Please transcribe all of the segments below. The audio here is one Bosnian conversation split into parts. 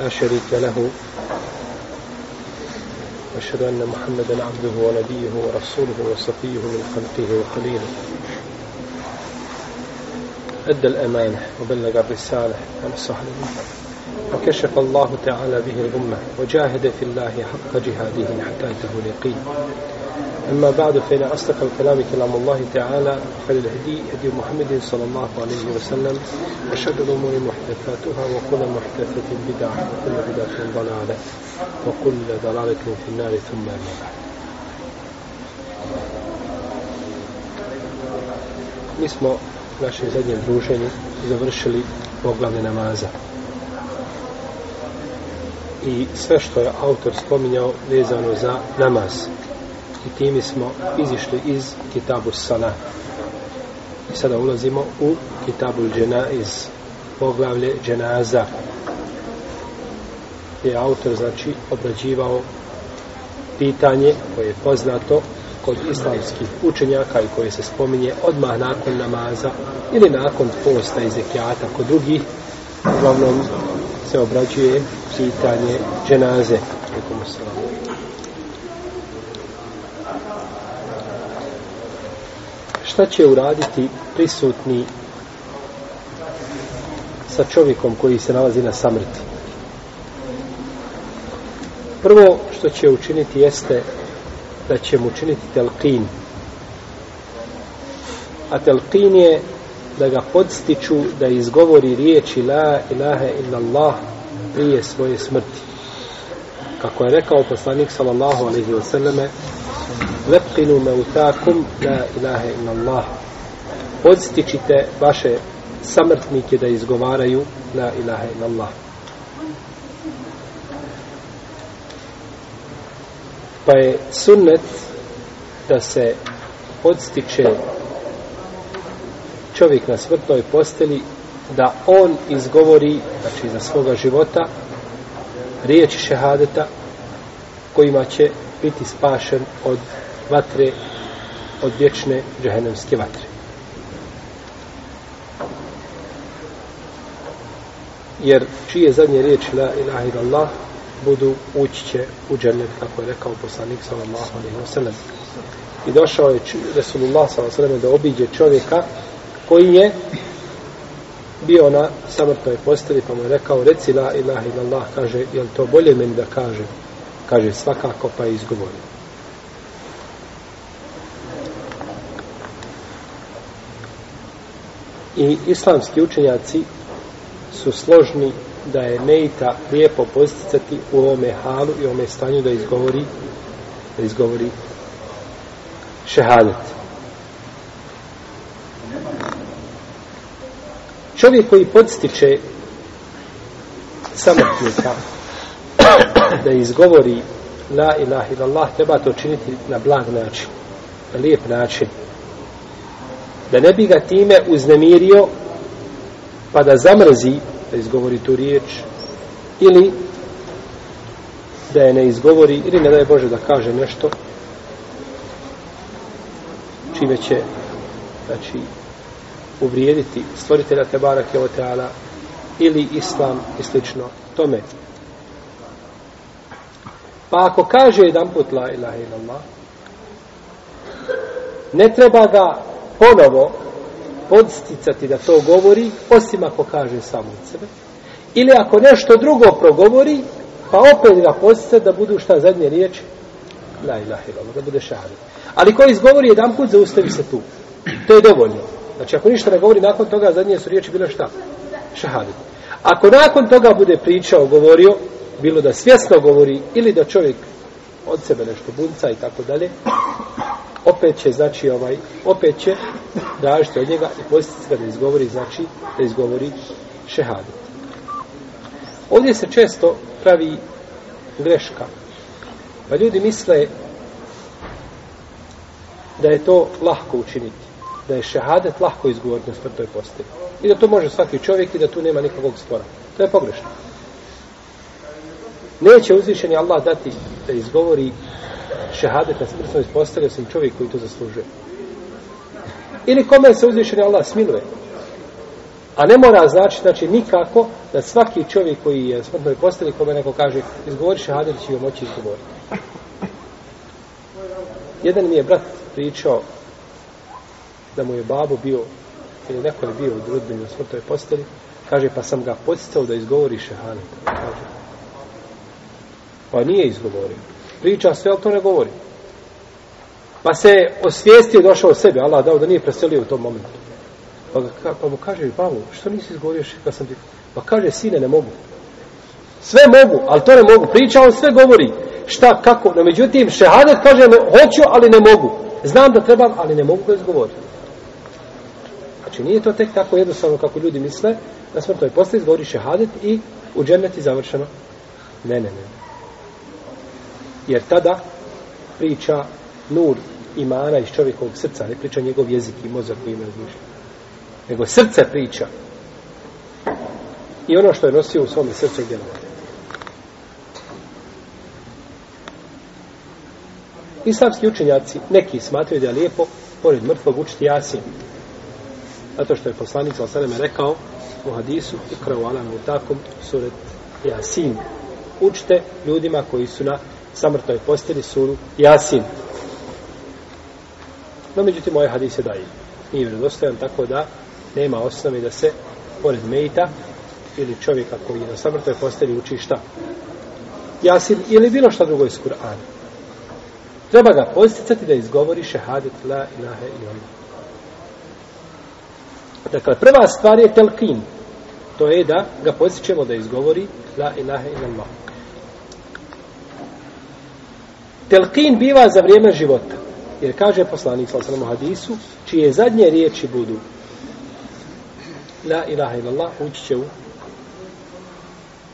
لا شريك له. وأشهد أن محمدا عبده ونبيه ورسوله وصفيه من خلقه وخليله. أدى الأمانة وبلغ الرسالة ونصح للأمة. وكشف الله تعالى به الأمة وجاهد في الله حق جهاده حتى أتاه اليقين. أما بعد فإن أصدق الكلام كلام الله تعالى خير الهدي هدي محمد صلى الله عليه وسلم وشر الأمور محدثاتها وكل محدثة بدعة وكل بدعة ضلالة وكل ضلالة في النار ثم أما بعد Mi smo u našem zadnjem druženju završili poglavlje namaza. I sve što je autor spominjao vezano za namaz i time smo izišli iz Kitabu Sana. I sada ulazimo u Kitabu Džena iz poglavlje Dženaza. Je autor, znači, obrađivao pitanje koje je poznato kod islamskih učenjaka i koje se spominje odmah nakon namaza ili nakon posta i zekijata kod drugih. Uglavnom se obrađuje pitanje dženaze. Alaikum šta će uraditi prisutni sa čovjekom koji se nalazi na samrti. Prvo što će učiniti jeste da će mu učiniti telqin. A telqin je da ga podstiču da izgovori riječi la ilaha illallah prije svoje smrti. Kako je rekao poslanik sallallahu alaihi wa Vepkinu meutakum la ilaha in Allah podstičite vaše samrtnike da izgovaraju la ilaha in Allah pa je sunnet da se podstiče čovjek na smrtnoj posteli da on izgovori znači za svoga života riječi šehadeta kojima će biti spašen od vatre, od vječne džehennemske vatre. Jer čije zadnje riječi la ilaha illallah budu ući će u džennet, kako je rekao poslanik sallallahu alaihi wa sallam. I došao je Resulullah sallallahu alaihi wa sallam da obiđe čovjeka koji je bio na samrtnoj postavi pa mu je rekao reci la ilaha illallah kaže je to bolje meni da kaže kaže svakako pa je izgovorio i islamski učenjaci su složni da je Mejta lijepo posticati u ovome halu i ovome stanju da izgovori da izgovori šehadet. Čovjek koji podstiče samotnika da izgovori la ilaha illallah treba to činiti na blag način na lijep način da ne bi ga time uznemirio pa da zamrzi da izgovori tu riječ ili da je ne izgovori ili ne daje Bože da kaže nešto čime će znači uvrijediti stvoritelja Tebara Kjevoteala ili Islam i slično tome. Pa ako kaže jedan put la ilaha illallah ne treba ga ponovo podsticati da to govori, osim ako kaže samo od sebe. Ili ako nešto drugo progovori, pa opet ga podsticati da budu šta zadnje riječi? La ilaha illallah, da bude šahadet. Ali ko izgovori jedan put, zaustavi se tu. To je dovoljno. Znači, ako ništa ne govori, nakon toga zadnje su riječi bile šta? Šahadet. Ako nakon toga bude pričao, govorio, bilo da svjesno govori ili da čovjek od sebe nešto bunca i tako dalje, opet će, znači, ovaj, opet će tražiti od njega i postiti ga da izgovori, znači, da izgovori šehadet. Ovdje se često pravi greška. Pa ljudi misle da je to lahko učiniti. Da je šehadet lahko izgovoriti na smrtoj postavi. I da to može svaki čovjek i da tu nema nikakvog spora. To je pogrešno. Neće uzvišeni Allah dati da izgovori šehadet na smrtno ispostavlja osim čovjek koji to zaslužuje. Ili kome se uzvišeni Allah smiluje. A ne mora znači, znači nikako da svaki čovjek koji je smrtno posteli, kome neko kaže, izgovori šehadet, će joj moći izgovoriti. Jedan mi je brat pričao da mu je babo bio, ili neko je bio u drudbini u smrtnoj posteli, kaže, pa sam ga podstao da izgovori šehadet. Kaže, pa nije izgovorio. Priča sve, ali to ne govori. Pa se osvijestio i došao od sebe, Allah dao da nije preselio u tom momentu. Pa, ga, pa mu kaže, Pavlo, što nisi izgovorio kad sam ti... Pa kaže, sine, ne mogu. Sve mogu, ali to ne mogu. Priča, on sve govori. Šta, kako? No, međutim, šehadet kaže, ne, hoću, ali ne mogu. Znam da trebam, ali ne mogu ga izgovoriti. Znači, nije to tek tako jednostavno kako ljudi misle. Na smrtoj postavi izgovori šehadet i u dženeti završeno. Ne, ne, ne. Jer tada priča nur imana iz čovjekovog srca, ne priča njegov jezik i mozak koji ima razmišljanje. Nego srce priča. I ono što je nosio u svom srcu gdje Islamski učenjaci, neki smatraju da je lijepo, pored mrtvog, učiti jasin. Zato što je poslanik sa rekao u hadisu, ukrao alam u takom suret jasin. Učite ljudima koji su na samrtnoj posteli suru jasin. No, međutim, ovaj hadis je daje. Nije vjerodostojan, tako da nema osnovi da se, pored mejta, ili čovjeka koji je na samrtnoj posteli uči šta? Jasin ili bilo šta drugo iz Kur'ana. Treba ga posticati da izgovori šehadet la ilaha illallah. Dakle, prva stvar je telkin. To je da ga postičemo da izgovori la ilaha illallah. Telkin biva za vrijeme života. Jer kaže poslanik sa osnovom hadisu, čije zadnje riječi budu La ilaha illallah, ući će u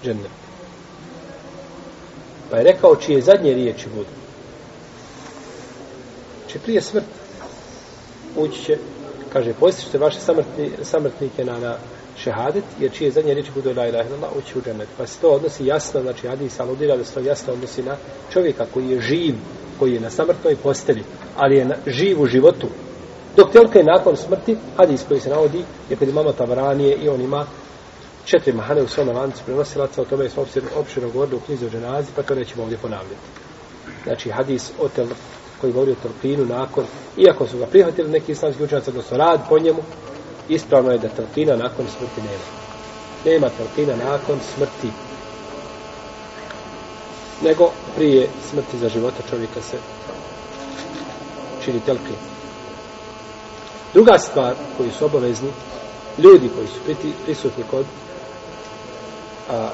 džennet. Pa je rekao čije zadnje riječi budu. Če prije smrt ući će, kaže, postište vaše samrtni, samrtnike na, na šehadet, jer čije zadnje riječi budu la ilaha illallah, ući u džennet. Pa se to odnosi jasno, znači hadis aludira da se to jasno odnosi na čovjeka koji je živ, koji je na samrtnoj posteli, ali je na, živ u životu. Dok telka je nakon smrti, hadis koji se navodi, je kod imama Tavranije i on ima četiri mahane u svome lancu prenosilaca, o tome smo opširno govorili u knjizu o dženazi, pa to nećemo ovdje ponavljati. Znači, hadis o tel, koji govori o telpinu nakon, iako su ga prihvatili neki islamski učenjaci, odnosno rad po njemu, ispravno je da trtina nakon smrti nema. Nema telpina nakon smrti. Nego prije smrti za života čovjeka se čini telpin. Druga stvar koju su obavezni, ljudi koji su priti, prisutni kod a,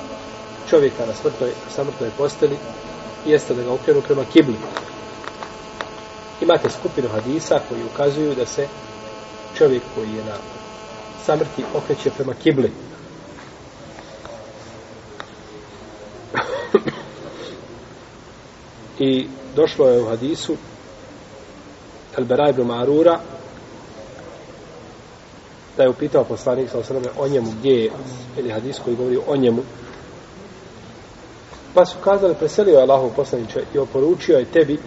čovjeka na smrtnoj, samrtnoj posteli, jeste da ga okrenu prema kibli. Imate skupinu hadisa koji ukazuju da se čovjek koji je na samrti okreće prema kibli. I došlo je u hadisu Al-Bara ibn Marura da je upitao poslanik sa osrame o njemu gdje je ili hadis koji govori o njemu pa su kazali preselio je Allahov poslaniče i oporučio je tebi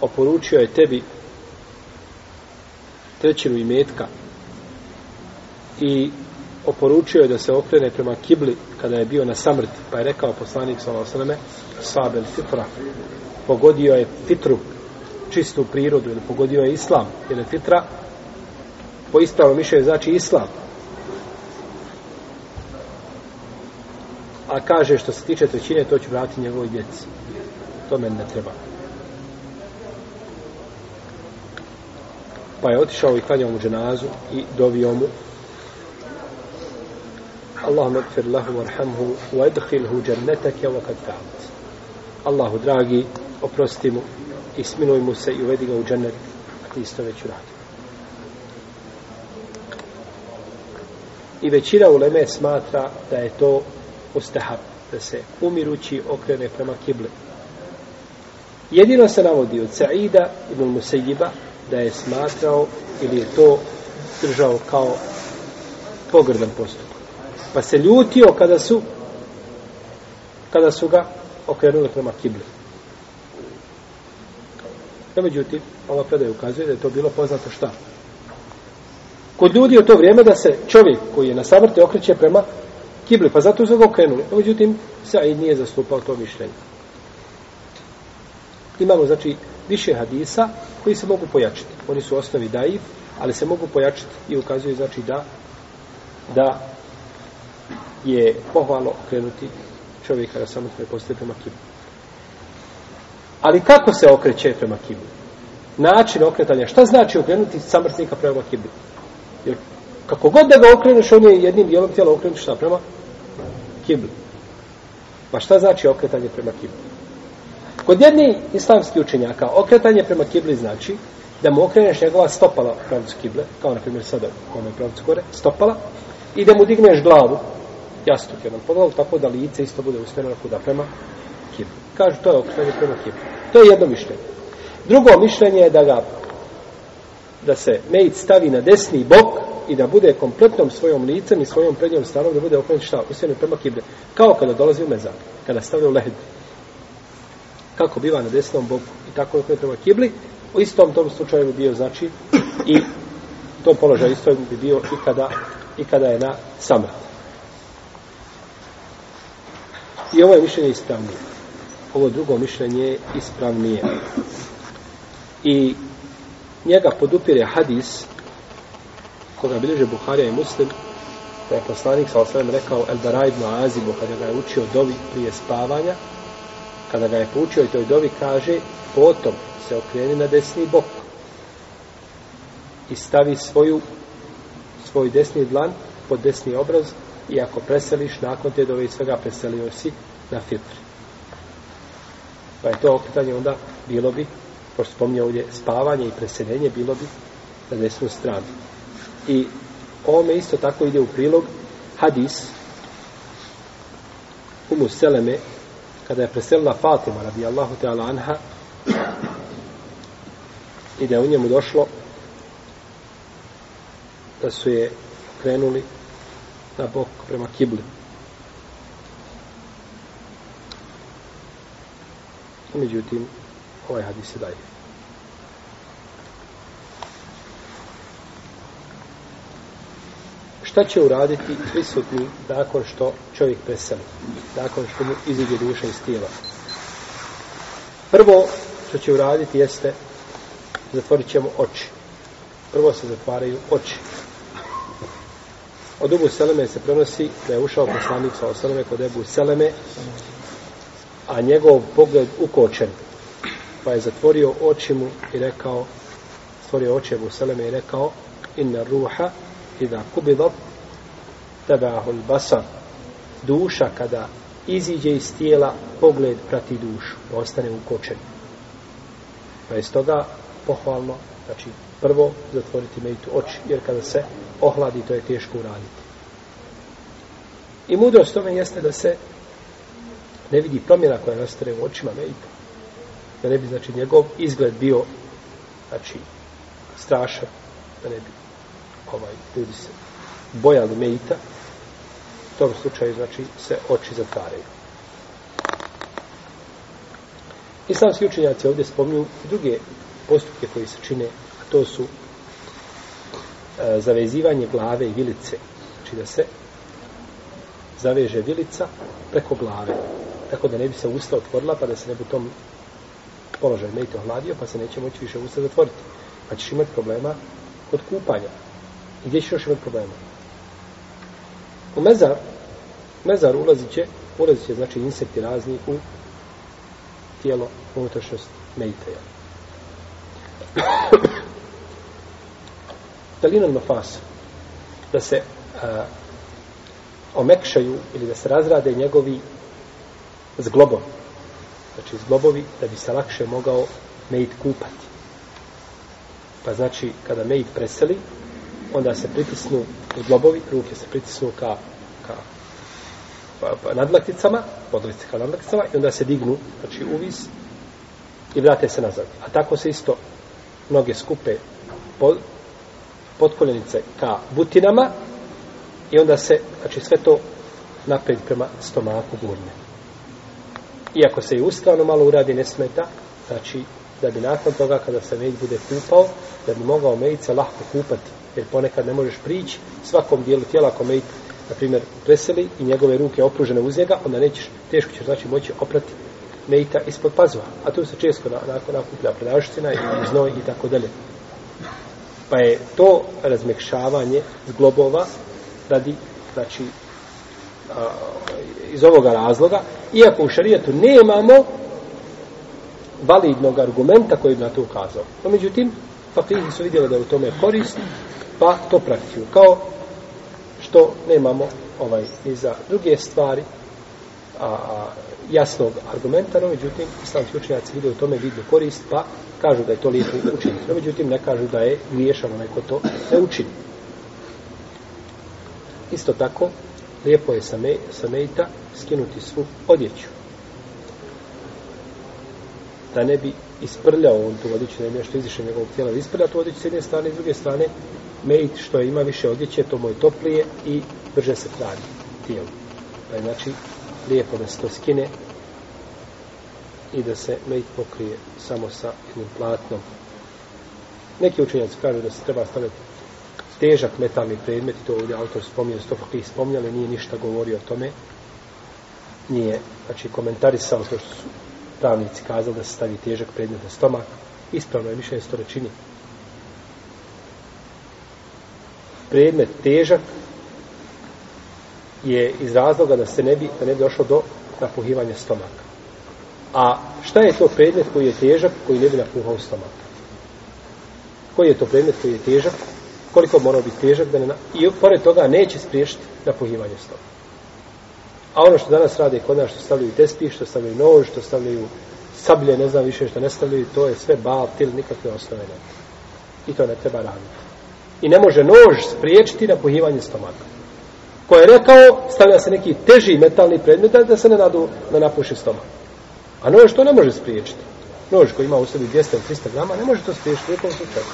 oporučio je tebi trećinu imetka i oporučio je da se okrene prema kibli kada je bio na samrti pa je rekao poslanik sa osrame sabel fitra pogodio je fitru čistu prirodu ili pogodio je islam jer je fitra po ispravnom mišljenju znači islam. A kaže što se tiče trećine, to ću vratiti njegovoj djeci. To meni ne treba. Pa je otišao i klanjao mu dženazu i dovio mu Allahum akfir lahu warhamhu wa edhilhu džennetake wa kad ta'at. Allahu dragi, oprosti mu i smiluj mu se i uvedi ga u džennet, a ti isto već uradio. I većina uleme smatra da je to ustahab, da se umirući okrene prema kibli. Jedino se navodi od Saida ibn Musejiba da je smatrao ili je to držao kao pogrdan postupak. Pa se ljutio kada su kada su ga okrenuli prema kibli. No, međutim, ova predaja ukazuje da je to bilo poznato šta? kod ljudi u to vrijeme da se čovjek koji je na samrti okreće prema kibli, pa zato su ga okrenuli. Međutim, Said nije zastupao to mišljenje. Imamo, znači, više hadisa koji se mogu pojačiti. Oni su osnovi daif, ali se mogu pojačiti i ukazuju, znači, da da je pohvalno okrenuti čovjeka na samrtnoj postoje prema kibli. Ali kako se okreće prema kibli? Način okretanja. Šta znači okrenuti samrstnika prema kibli? Jer kako god da ga okreneš, on je jednim dijelom tijela okrenuti šta prema kibli. Pa šta znači okretanje prema kibli? Kod jedni islamski učenjaka okretanje prema kibli znači da mu okreneš njegova stopala u pravcu kible, kao na primjer sada u onoj pravcu gore, stopala, i da mu digneš glavu, jastuk jedan po tako da lice isto bude usmjereno kuda prema kibli. Kažu, to je okretanje prema kibli. To je jedno mišljenje. Drugo mišljenje je da ga da se mejt stavi na desni bok i da bude kompletnom svojom licem i svojom prednjom stranom da bude okrenut šta? Usmjeren prema kible. Kao kada dolazi u mezar, kada stavlja u lehd. Kako biva na desnom boku i tako je prema kibli, u istom tom slučaju bi bio, znači, i to položaj isto bi bio i kada, i kada je na samrat. I ovo je mišljenje ispravnije. Ovo drugo mišljenje je ispravnije. I njega podupire hadis koga bilježe Buharija i Muslim da je poslanik sa osvijem rekao El Bara ibn Azibu kada ga je učio dovi prije spavanja kada ga je poučio i toj dovi kaže potom se okreni na desni bok i stavi svoju svoj desni dlan pod desni obraz i ako preseliš nakon te dove i svega preselio si na fitr. Pa je to okretanje onda bilo bi pošto spominje ovdje spavanje i preseljenje bilo bi na desnu stranu. I ovome isto tako ide u prilog hadis Umu Seleme kada je preselila Fatima radi Allahu Teala Anha i da je u njemu došlo da su je krenuli okrenuta bok prema kibli. Međutim, ovaj hadis se daje. Šta će uraditi prisutni nakon što čovjek preseli? Nakon što mu iziđe duša iz tijela? Prvo što će uraditi jeste zatvorit ćemo oči. Prvo se zatvaraju oči. Od Ebu Seleme se prenosi da je ušao poslanik sa Oseleme kod Ebu Seleme, a njegov pogled ukočen. Pa je zatvorio oči mu i rekao, stvorio oči Ebu Seleme i rekao, inna ruha ida kubidat tabahul basar duša kada iziđe iz tijela pogled prati dušu pa ostane ukočen pa je stoga pohvalno znači prvo zatvoriti mejitu oči jer kada se ohladi to je teško uraditi. I mudrost tome jeste da se ne vidi promjena koja nastane u očima mejita da ne bi znači njegov izgled bio znači strašan da ne bi ovaj, ljudi se bojali mejita, u tom slučaju, znači, se oči zatvaraju. Islamski učenjaci ovdje spomnju druge postupke koji se čine, to su e, zavezivanje glave i vilice. Znači da se zaveže vilica preko glave, tako da ne bi se usta otvorila, pa da se ne bi u tom položaju mejte ohladio, pa se neće moći više usta zatvoriti. Pa ćeš imati problema kod kupanja. I gdje ćeš još imati problema? U mezar, mezar ulazit će, ulazit će, znači, insekti razni u tijelo, unutrašnjost mejte. Jel? Dalinan nafas, da se a, omekšaju ili da se razrade njegovi zglobovi. Znači, zglobovi da bi se lakše mogao mejit kupati. Pa znači, kada mejit preseli, onda se pritisnu zglobovi, ruke se pritisnu ka, ka pa, pa, nadlakticama, podlice ka nadlakticama i onda se dignu, znači uvis i vrate se nazad. A tako se isto noge skupe pod, podkoljenice ka butinama i onda se, znači sve to napred prema stomaku gurne. Iako se i ustrano malo uradi, ne smeta, znači da bi nakon toga kada se med bude kupao, da bi mogao medice lahko kupati Jer ponekad ne možeš prići svakom dijelu tijela ako mejit, na primjer, preseli i njegove ruke opružene uz njega, onda nećeš, teško ćeš znači moći oprati mejta ispod pazuha. A tu se često nakon nakuplja predašcina i znoj i tako dalje. Pa je to razmekšavanje zglobova radi, znači, a, iz ovoga razloga, iako u šarijetu nemamo validnog argumenta koji bi na to ukazao. No, međutim, fakihi su vidjeli da je u tome korist, pa to praktikuju. Kao što nemamo ovaj i za druge stvari a, a jasnog argumenta, no međutim, islamski učenjaci vide u tome vidnu korist, pa kažu da je to lijepo učiniti. No, međutim, ne kažu da je griješano neko to ne učini. Isto tako, lijepo je sa, me, sa mejta skinuti svu odjeću. Da ne bi isprljao on tu odjeću, da je nešto izišao njegovog tijela, da isprlja tu odjeću s jedne strane i s druge strane, mejt što ima više odjeće, to mu je toplije i brže se hrani tijelo. Pa je znači lijepo da se to skine i da se mejt pokrije samo sa jednim platnom. Neki učenjaci kažu da se treba staviti težak metalni predmet, to ovdje autor spominje, sto kakvih spominjali, nije ništa govorio o tome. Nije, znači, komentarisao to što su pravnici kazali da se stavi težak predmet na stomak. Ispravno je mišljenje sto rečini. Predmet težak je iz razloga da se ne bi, da ne bi došlo do napuhivanja stomaka. A šta je to predmet koji je težak, koji ne bi napuhao stomak? Koji je to predmet koji je težak? Koliko mora biti težak da ne na... I pored toga neće spriješiti napuhivanje stomaka. A ono što danas rade kod nas, što stavljaju tespi, što stavljaju nož, što stavljaju sablje, ne znam više što ne stavljaju, to je sve batil, nikakve osnove ne. I to ne treba raditi. I ne može nož spriječiti napuhivanje stomaka. Ko je rekao, stavlja se neki teži metalni predmet da se ne nadu da napuši stomak. A nož to ne može spriječiti. Nož koji ima u sebi 200 ili 300 grama, ne može to spriječiti u nekom slučaju.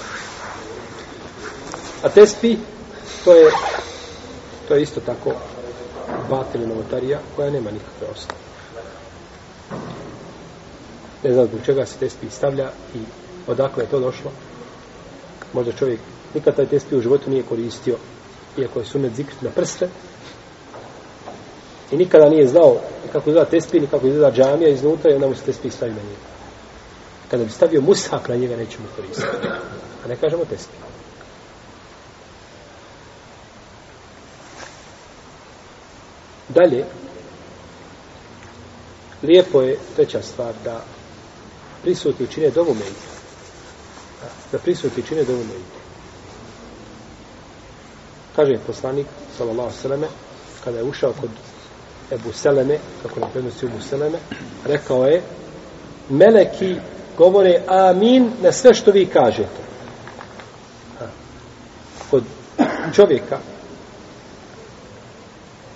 A tespi, to je, to je isto tako batil i novotarija koja nema nikakve osnove. Ne znam zbog čega se tespi stavlja i odakle je to došlo. Možda čovjek nikad taj tespi u životu nije koristio, iako je sunet zikrit na prste, i nikada nije znao kako izgleda tespi, ni kako izgleda džamija iznutra i onda mu se tespi stavi na njega. Kada bi stavio musak na njega, neće mu koristiti. A ne kažemo tespi. Dalje, lijepo je treća stvar da prisutni čine dovu mediju. Da prisutni čine dovu mediju. Kaže poslanik, sallallahu sallame, kada je ušao kod Ebu Seleme, kako nam prenosi Ebu Seleme, rekao je, meleki govore amin na sve što vi kažete. Kod čovjeka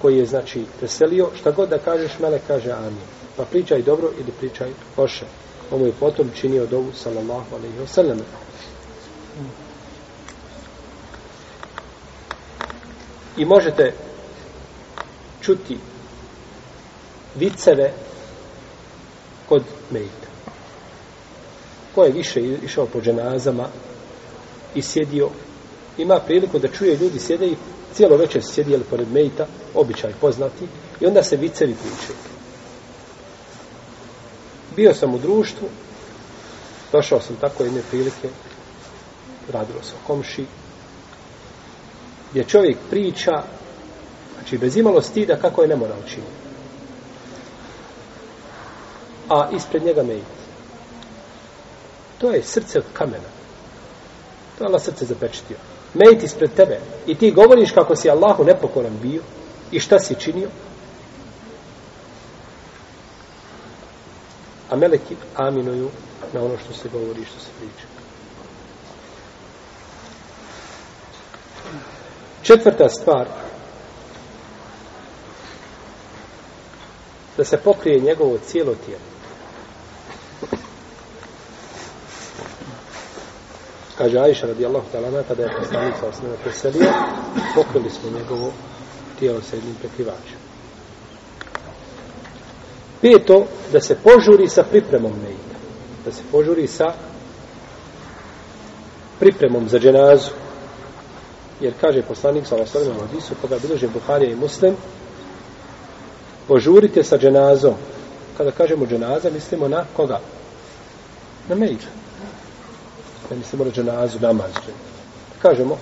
koji je, znači, preselio, šta god da kažeš, melek kaže amin. Pa pričaj dobro ili pričaj loše. Ovo je potom činio dovu, sallallahu alaihi wa sallam. I možete čuti viceve kod mejta. Ko je više išao po dženazama i sjedio, ima priliku da čuje ljudi sjede i cijelo večer sjedijeli pored mejta, običaj poznati, i onda se vicevi pričaju. Bio sam u društvu, došao sam tako jedne prilike, radilo se o komši, gdje čovjek priča, znači bez imalo stida kako je nemoral činiti a ispred njega mejit. To je srce od kamena. To je Allah srce zapečetio. Mejit ispred tebe. I ti govoriš kako si Allahu nepokoran bio i šta si činio. A meleki aminuju na ono što se govori i što se priča. Četvrta stvar da se pokrije njegovo cijelo tijelo. Kaže Aisha radijallahu ta'ala kada je poslanik sa osnovna preselio, pokrili smo njegovo tijelo sa jednim prekrivačem. Peto, da se požuri sa pripremom nejda. Da se požuri sa pripremom za dženazu. Jer kaže poslanik sa osnovim hadisu, koga bilože Buharija i Muslim, požurite sa dženazom. Kada kažemo dženaza, mislimo na koga? Na da Ne mislimo mora dženazu, namaz. Kažemo,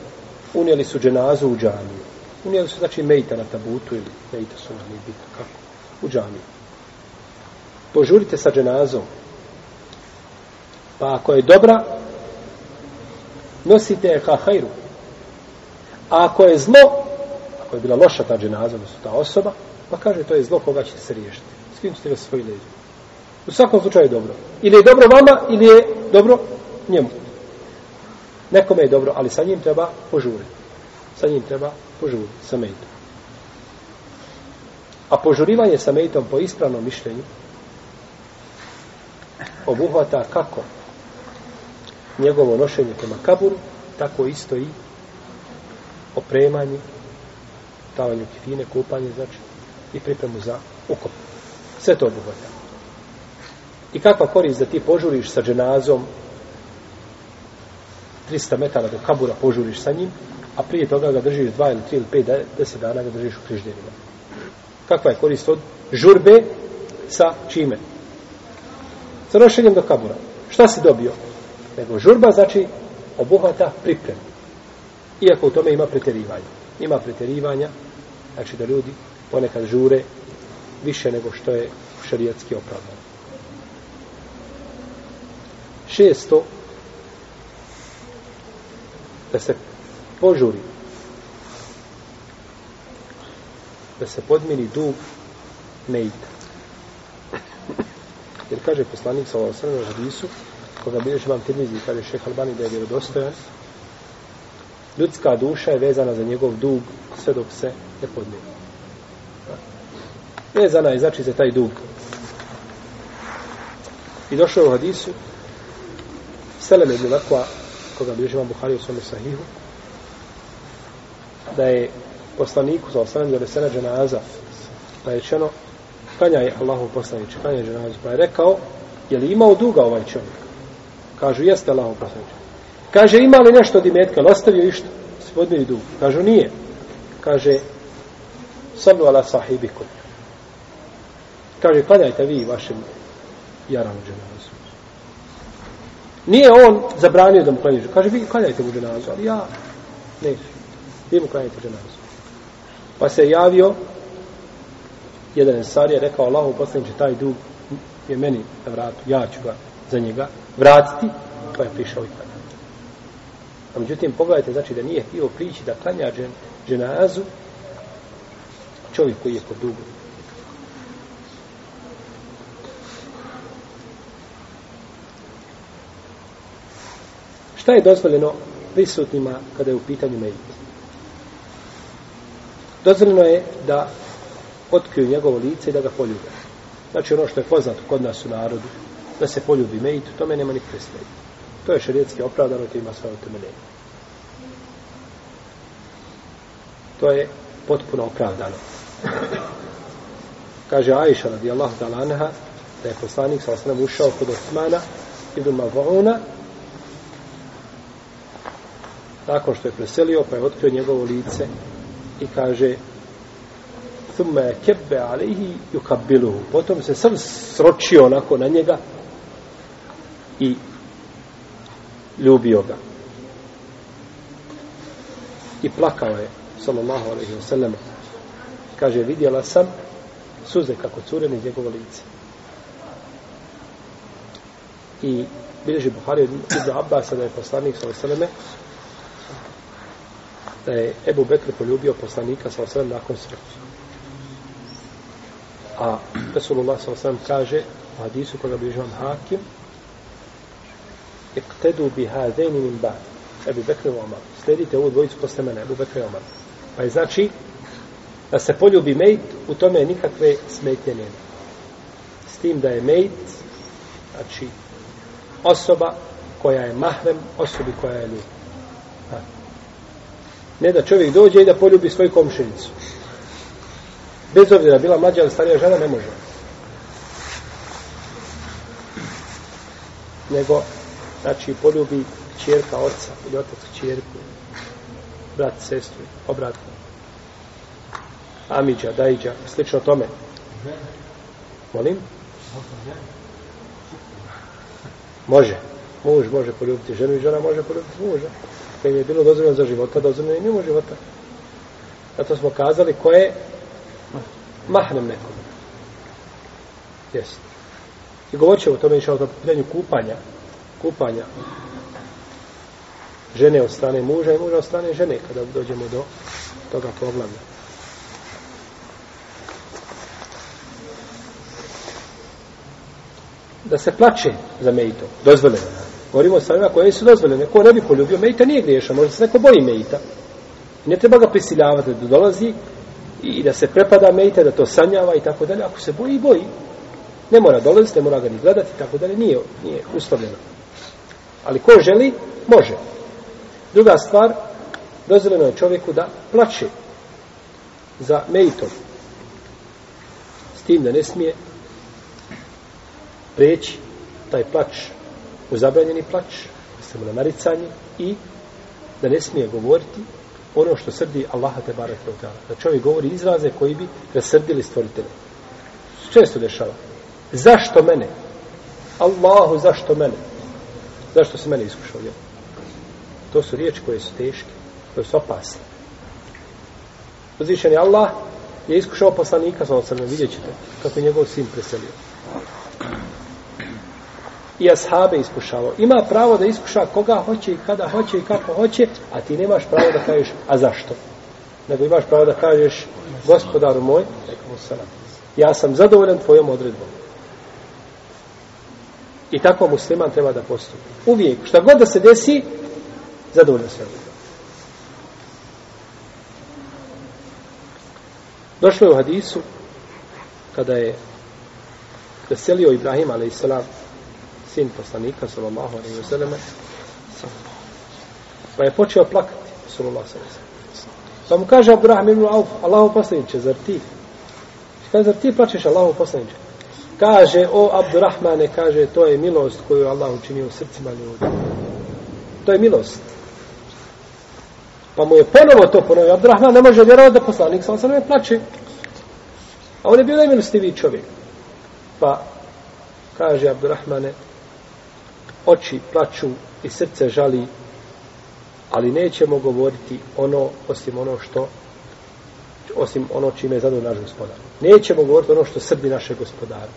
unijeli su dženazu u džamiju. Unijeli su, znači, mejta na tabutu ili mejta su na nije bitno. Kako? U džamiju. Požurite sa dženazom. Pa ako je dobra, nosite je ka hajru. A ako je zlo, ako je bila loša ta dženaza, odnosno ta osoba, pa kaže to je zlo koga ćete se riješiti. S kim ćete ga svoj leđu. U svakom slučaju je dobro. Ili je dobro vama, ili je dobro njemu. Nekome je dobro, ali sa njim treba požuriti. Sa njim treba požuriti, sa mejtom. A požurivanje sa mejtom po ispravnom mišljenju obuhvata kako njegovo nošenje prema kaburu, tako isto i opremanje, davanje kifine, kupanje, znači, i pripremu za ukop. Sve to obuhvata. I kakva korist da ti požuriš sa dženazom 300 metara do kabura požuriš sa njim, a prije toga ga držiš 2 ili 3 ili 5, 10 dana ga držiš u križdenima. Kakva je korist od žurbe sa čime? Sa nošenjem do kabura. Šta si dobio? Nego žurba znači obuhvata pripremu. Iako u tome ima preterivanja. Ima preterivanja, znači da ljudi ponekad žure više nego što je šarijatski opravdano. Šesto, da se požuri, da se podmiri dug neita. Jer kaže poslanik sa ovom srnom hadisu, koga bilješ vam tirmizi, kaže šeh Albani da je vjerodostojan, ljudska duša je vezana za njegov dug sve dok se ne podmiri. Vezana je znači za taj dug. I došao u hadisu Seleme ibn Lakva koga bilježi vam Buhari u svome sahihu da je poslaniku za osanem da resena dženaza pa je čeno kanja je Allahu poslanič kanja je dženazu. Pa je rekao je li imao duga ovaj čovjek? Kažu jeste Allahu poslanič kaže ima li nešto od imetka? Ali ostavio išto spodmiri dug. Kažu nije. Kaže sallu ala sahibikum. Kaže, klanjajte vi vašem jaranu dženazu. Nije on zabranio da mu klanjaju. Kaže, vi klanjajte mu dženazu, ali ja neću. Vi mu klanjajte dženazu. Pa se javio jedan ensar je rekao Allahu poslaniče taj dug je meni na vratu, ja ću ga za njega vratiti, pa je prišao i klanjao. A međutim, pogledajte, znači da nije htio prići da klanja dženazu čovjek koji je pod dugom. Šta je dozvoljeno prisutnima kada je u pitanju medit? Dozvoljeno je da otkriju njegovo lice i da ga poljube. Znači ono što je poznato kod nas u narodu, da se poljubi medit, u tome nema nikakve smetnje. To je šarijetski opravdano, to ima svoje utemeljenje. To je potpuno opravdano. Kaže Aisha radijallahu ta'ala anha da je poslanik sa osnovom ušao kod Osmana ibn Mavona nakon što je preselio, pa je otkrio njegovo lice i kaže thumma kebbe alihi yukabiluhu. Potom se sam sročio onako na njega i ljubio ga. I plakao je, sallallahu alaihi wa sallam. Kaže, vidjela sam suze kako cure iz njegovo lice. I bilježi Buhari od Ibn Abbas, da je poslanik, sallallahu alaihi wa sallam, da je Ebu Bekr poljubio poslanika sa osvijem nakon smrti. A Resulullah sa osvijem kaže u hadisu koga bliži vam hakim iktedu bi hadeni min ba'd Ebu Bekr i Omar. Sledite ovu dvojicu posle mene, Ebu Bekr i Omar. Pa je znači da se poljubi mejt, u tome nikakve smetnje nema. S tim da je mejt, znači osoba koja je mahrem osobi koja je ljubav. Ne da čovjek dođe i da poljubi svoju komšinicu. Bez obzira, bila mlađa ili starija žena, ne može. Nego, znači, poljubi čjerka oca ili otac čjerku. brat, sestru, obratno. Amidža, Dajđa, slično tome. Molim? Može. Muž može poljubiti ženu i žena može poljubiti muža. Kad je bilo dozvoljeno za života, dozvoljeno je mimo života. Zato smo kazali ko je mahnem nekom. Jesi. I govorit ćemo o tome išao o pitanju kupanja. Kupanja žene od strane muža i muža od strane žene kada dođemo do toga poglavlja. Da se plače za mejito, dozvoljeno. Govorimo o stvarima koje su dozvoljene. Ko ne bi poljubio mejita, nije griješan. Možda se neko boji mejita. Ne treba ga prisiljavati da dolazi i da se prepada mejita, da to sanjava i tako dalje. Ako se boji, boji. Ne mora dolaziti, ne mora ga ni gledati, tako dalje. Nije, nije uslovljeno. Ali ko želi, može. Druga stvar, dozvoljeno je čovjeku da plače za mejtom. S tim da ne smije preći taj plač u zabranjeni plač, mislim na naricanje i da ne smije govoriti ono što srdi Allaha te barek Da čovjek govori izraze koji bi rasrdili stvoritelje. Često dešava. Zašto mene? Allahu, zašto mene? Zašto se mene iskušao? Jel? To su riječi koje su teške, koje su opasne. Uzvišen je Allah je iskušao poslanika sa osrme, vidjet ćete kako je njegov sin preselio. I ashabe iskušavao. Ima pravo da iskuša koga hoće i kada hoće i kako hoće, a ti nemaš pravo da kažeš, a zašto? Nego imaš pravo da kažeš, gospodaru moj, ja sam zadovoljan tvojom odredbom. I tako musliman treba da postupi. Uvijek, šta god da se desi, zadovoljno sve. Došlo je u hadisu kada je preselio Ibrahim a.s sin poslanika sallallahu alaihi wa sallam pa je počeo plakati sallallahu alaihi wa sallam pa mu kaže Abdurrahman ibn Auf Allahu poslaniče, zar ti kaže, zar ti plačeš Allahu poslaniče kaže, o Abdurrahmane kaže, to je milost koju Allah učinio u srcima ljudi to je milost Pa mu je ponovo to ponovio. Abdurrahman ne može vjerovati da poslanik sa osam plače. A on je bio najmilostiviji čovjek. Pa kaže Abdurrahmane oči plaču i srce žali ali nećemo govoriti ono osim ono što osim ono čime je zadovoljno naš gospodar. Nećemo govoriti ono što srdi naše gospodare.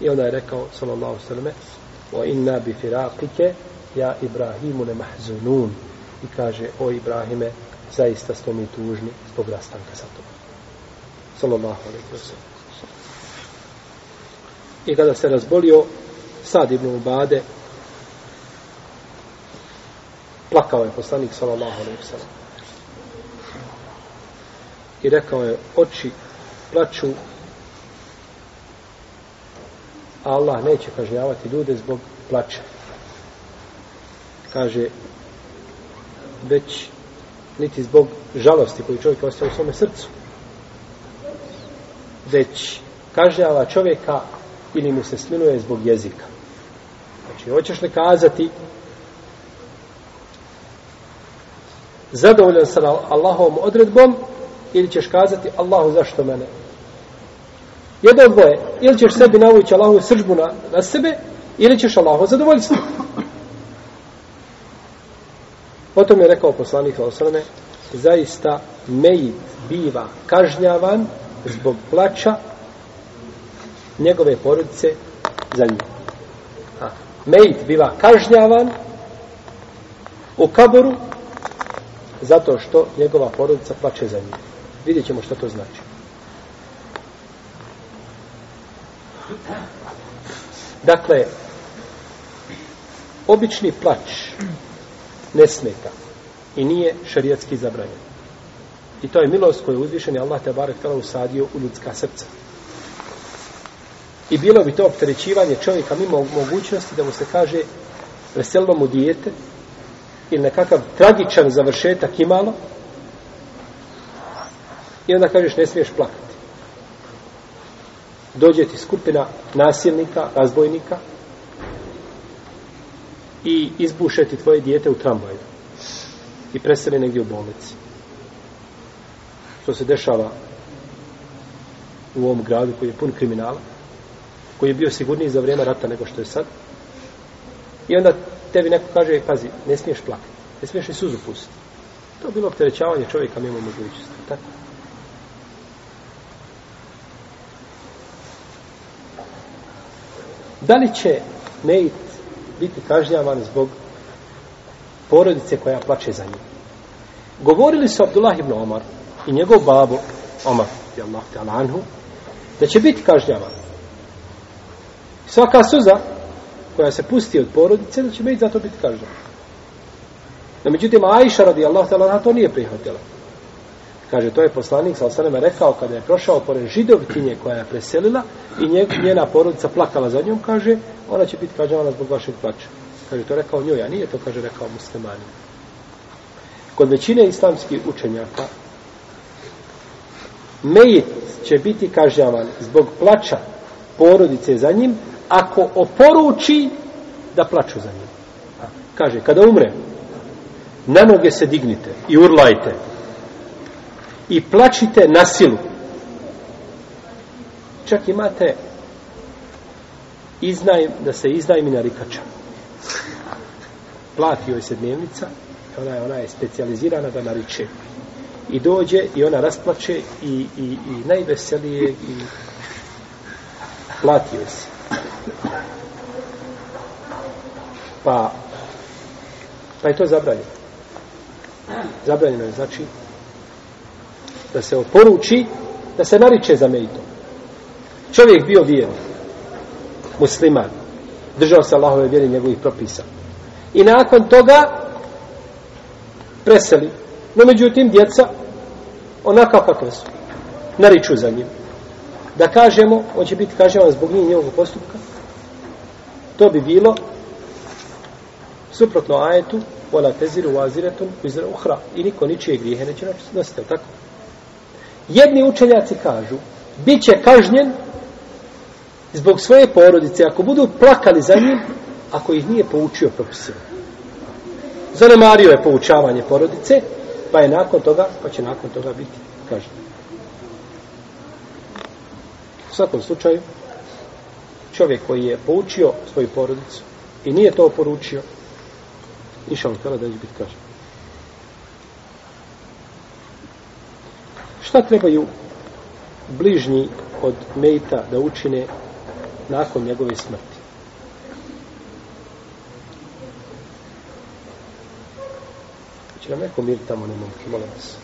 I onda je rekao sallallahu sallam o inna bi firaqike ja Ibrahimu ne mahzunun i kaže, o Ibrahime, zaista smo mi tužni zbog rastanka sa tobom. Sallallahu alaihi wa sallam. I kada se razbolio Sad ibn Ubade, plakao je poslanik sallallahu alaihi wa sallam. I rekao je, oči plaču, a Allah neće kažnjavati ljude zbog plaća. Kaže, već niti zbog žalosti koju čovjek ostaje u svome srcu već kažnjava čovjeka ili mu se smiluje zbog jezika znači hoćeš li kazati zadovoljan sa Allahovom odredbom ili ćeš kazati Allahu zašto mene? Jedno od dvoje. Ili ćeš sebi navući Allahu sržbu na, na sebe ili ćeš Allahu zadovoljstvo. Potom je rekao poslanik Osrame, zaista Mejit biva kažnjavan zbog plaća njegove porodice za njim. A, Mejit biva kažnjavan u kaboru zato što njegova porodica plače za njim. Vidjet ćemo što to znači. Dakle, obični plač ne smeta i nije šarijatski zabranjen. I to je milost koju uzvišen Allah te barek tala usadio u ljudska srca. I bilo bi to opterećivanje čovjeka mimo mogućnosti da mu se kaže veselilo mu dijete ili nekakav tragičan završetak imalo i onda kažeš ne smiješ plakati. Dođe ti skupina nasilnika, razbojnika i izbušeti tvoje dijete u tramvaju i preseli negdje u bolnici. što se dešava u ovom gradu koji je pun kriminala, koji je bio sigurniji za vrijeme rata nego što je sad. I onda tebi neko kaže, pazi, ne smiješ plakati, ne smiješ ni suzu pustiti. To je bilo opterećavanje čovjeka mimo mogućnosti. Tako? Da li će Mejit biti kažnjavan zbog porodice koja plače za njim? Govorili su Abdullah ibn Omar i njegov babo Omar, Allah anhu, da će biti kažnjavan. Svaka suza koja se pusti od porodice, da će Mejit za to biti kažnjavan. No, međutim, Aisha radi Allah te to nije prihvatila. Kaže, to je poslanik sa osaneme rekao kada je prošao pored židovkinje koja je preselila i njena porodica plakala za njom, kaže, ona će biti kažnjavana zbog vašeg plaća. Kaže, to je rekao njoj, a nije to, kaže, rekao muslimani. Kod većine islamskih učenjaka, Mejit će biti kažnjavan zbog plaća porodice za njim, ako oporuči da plaču za njim. Kaže, kada umre, na noge se dignite i urlajte, i plačite na silu. Čak imate iznaj, da se iznajmi na rikača. Plati joj se dnevnica, ona je, ona je specializirana da nariče. I dođe i ona rasplače i, i, i najveselije i plati joj se. Pa, pa je to zabranjeno. Zabranjeno je, znači, da se oporuči da se nariče za mejtom. Čovjek bio vjerni, musliman, držao se Allahove vjeri njegovih propisa. I nakon toga preseli. No međutim, djeca, onakav kakve su, nariču za njim. Da kažemo, on će biti kaževan zbog njih njegovog postupka, to bi bilo suprotno ajetu, vola teziru vaziretun, izra uhra. I niko ničije grijehe neće nositi, tako? Jedni učenjaci kažu, bit će kažnjen zbog svoje porodice, ako budu plakali za njim, ako ih nije poučio propisima. Zanemario je poučavanje porodice, pa je nakon toga, pa će nakon toga biti kažnjen. U svakom slučaju, čovjek koji je poučio svoju porodicu i nije to poručio, išao tada da će biti kažen. Šta trebaju bližnji od Mejta da učine nakon njegove smrti? Će nam neko mir tamo ne mogu, molim vas.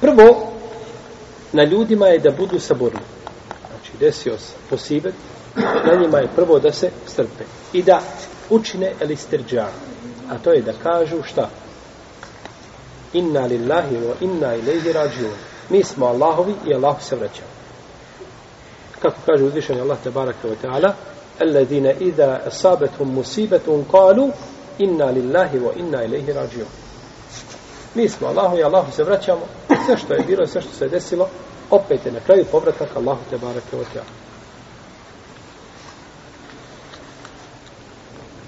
Prvo, na ljudima je da budu saborni. Znači, desio se posibet, na njima je prvo da se strpe i da učine elisterđa. a to je da kažu šta inna lillahi wa inna ilaihi rađiun mi smo Allahovi i Allah se vraća kako kaže uzvišeni Allah tabaraka wa ta'ala alladine idha asabetum musibetum kalu inna lillahi wa inna ilaihi rađiun mi smo Allahu i Allahu se vraćamo sve što je bilo sve što se desilo opet je na kraju povratak Allahu te barake o ta'ala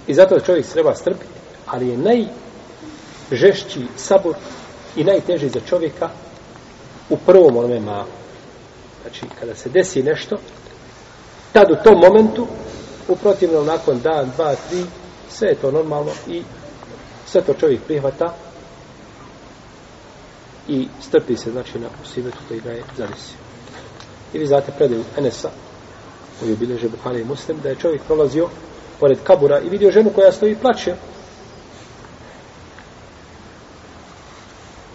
I zato čovjek treba strpiti, ali je najžešći sabor i najteži za čovjeka u prvom onome mahu. Znači, kada se desi nešto, tad u tom momentu, uprotivno nakon dan, dva, tri, sve je to normalno i sve to čovjek prihvata i strpi se, znači, na usivetu koji ga je zadesio. I vi znate predaju Enesa, koji je bilježe Buhari i Muslim, da je čovjek prolazio pored kabura i vidio ženu koja stoji i plaće.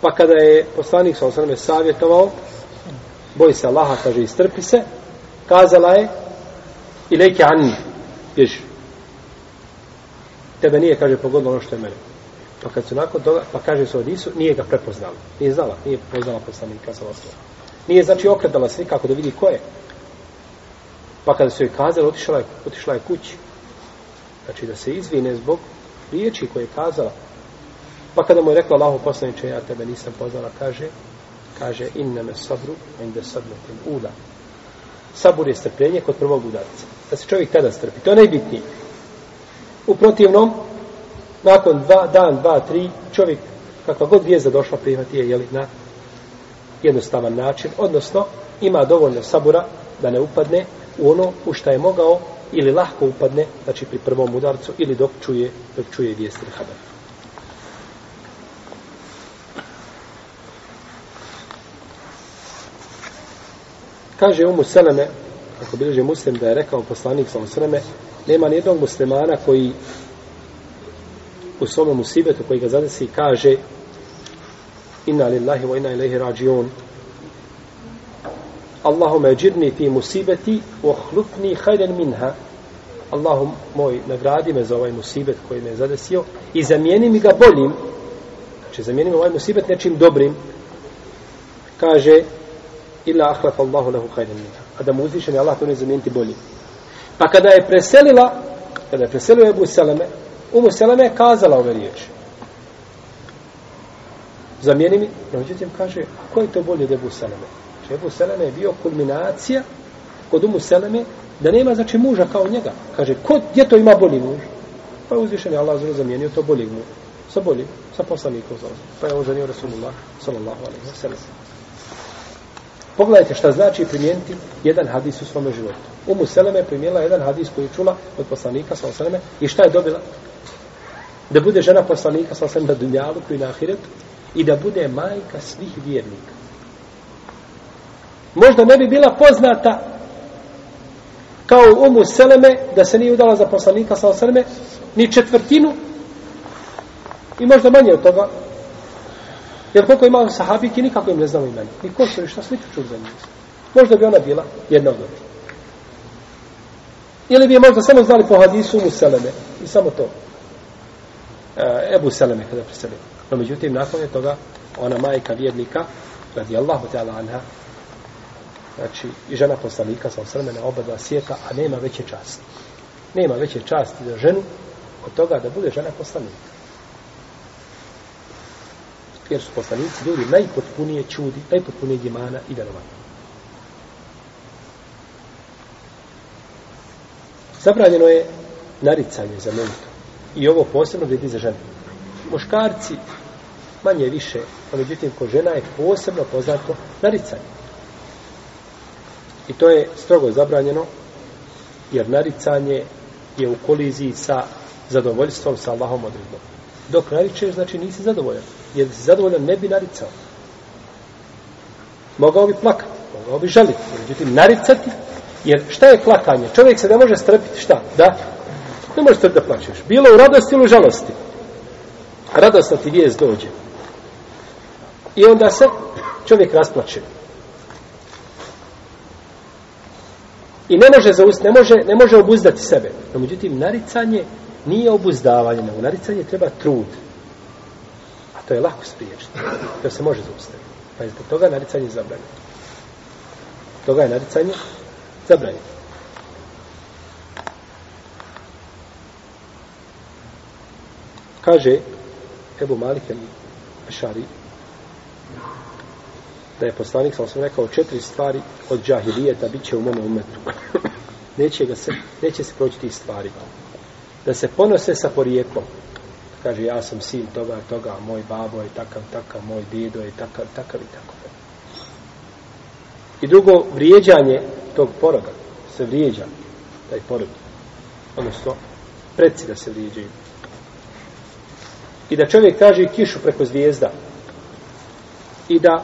Pa kada je poslanik sa osrame savjetovao, boj se Allaha, kaže, istrpi se, kazala je, i leke anni, bježi. Tebe nije, kaže, pogodilo ono što je mene. Pa kad su nakon toga, pa kaže su Odisu, nije ga prepoznala. Nije znala, nije prepoznala poslanika sa osnovom. Nije, znači, okretala se nikako da vidi ko je. Pa kada su joj kazali, otišla je, otišla je kući znači da se izvine zbog riječi koje je kazala. Pa kada mu je rekla Allaho poslaniče, ja tebe nisam poznala, kaže, kaže, inna me sabru, inde sadmetim ula. sabur je strpljenje kod prvog udarca. Da se čovjek tada strpi. To je najbitnije. U protivnom, nakon dva, dan, dva, tri, čovjek kakva god vijezda došla prihvati je jeli, na jednostavan način, odnosno ima dovoljno sabura da ne upadne u ono u šta je mogao ili lahko upadne, znači pri prvom udarcu ili dok čuje, dok čuje vijest ili haber. Kaže Umu Seleme, ako bilježe muslim da je rekao poslanik sa Seleme, nema nijednog muslimana koji u svome musibetu koji ga zadesi kaže inna lillahi wa inna ilaihi rađion Allahume džirni fi musibeti wa hlufni hajden minha. Allahum moj nagradi me za ovaj musibet koji me je zadesio i zamijeni mi ga boljim. Znači zamijeni mi ovaj musibet nečim dobrim. Kaže illa ahlaf Allahu lahu hajden minha. A da mu uzvišen je Allah to ne zamijeniti boljim. Pa kada je preselila kada je preselila Ebu Seleme Umu Seleme je kazala ove riječi zamijeni mi no međutim kaže ko je to bolje od Ebu Seleme Znači, Ebu Seleme je bio kulminacija kod Umu Seleme da nema znači muža kao njega. Kaže, ko, gdje to ima bolji muž? Pa je uzvišen je Allah zamijenio to bolji muž. Sa boljim, sa poslanikom. Pa je on ženio Rasulullah sallallahu alaihi wa sallam. Pogledajte šta znači primijeniti jedan hadis u svome životu. Umu Seleme je jedan hadis koji je čula od poslanika sa Seleme i šta je dobila? Da bude žena poslanika sa Seleme na dunjalu koji na ahiretu i da bude majka svih vjernika možda ne bi bila poznata kao umu Seleme da se nije udala za poslanika sa Seleme ni četvrtinu i možda manje od toga jer koliko ima sahabiki nikako im ne znamo imena ni ko su ništa sliču čuli za njih možda bi ona bila jedna od njih. ili bi je možda samo znali po hadisu mu Seleme i samo to e, Ebu Seleme kada preselio no međutim nakon je toga ona majka vjernika radi Allahu ta'ala anha znači i žena poslanika sa osrme na oba dva svijeta, a nema veće časti. Nema veće časti za ženu od toga da bude žena poslanika. Jer su poslanici ljudi najpotpunije čudi, najpotpunije imana i verovanja. Zabranjeno je naricanje za menitom. I ovo posebno vidi za žene. Muškarci manje više, a međutim ko žena je posebno poznato naricanje. I to je strogo zabranjeno, jer naricanje je u koliziji sa zadovoljstvom sa Allahom odredbom. Dok naričeš, znači nisi zadovoljan. Jer si zadovoljan, ne bi naricao. Mogao bi plakati, mogao bi žaliti. Međutim, naricati, jer šta je plakanje? Čovjek se ne može strpiti, šta? Da? Ne može strpiti da plačeš. Bilo u radosti ili u žalosti. Radostna ti vijest dođe. I onda se čovjek rasplače. I ne može zaust, ne može, ne može obuzdati sebe. No, međutim, naricanje nije obuzdavanje, nego naricanje treba trud. A to je lako spriječiti. To se može zaustaviti. Pa je zbog toga naricanje zabranjeno. Toga je naricanje zabranjeno. Kaže Ebu Malik Ešari da je poslanik, sam sam rekao, četiri stvari od džahilijeta bit će u mome umetu. neće, ga se, neće se proći tih stvari. Da se ponose sa porijeklom. Kaže, ja sam sin toga, toga, moj babo je takav, takav, moj dedo je takav, takav i tako. I drugo, vrijeđanje tog poroga. Se vrijeđa taj porog. Odnosno, preci da se vrijeđaju. I da čovjek kaže kišu preko zvijezda. I da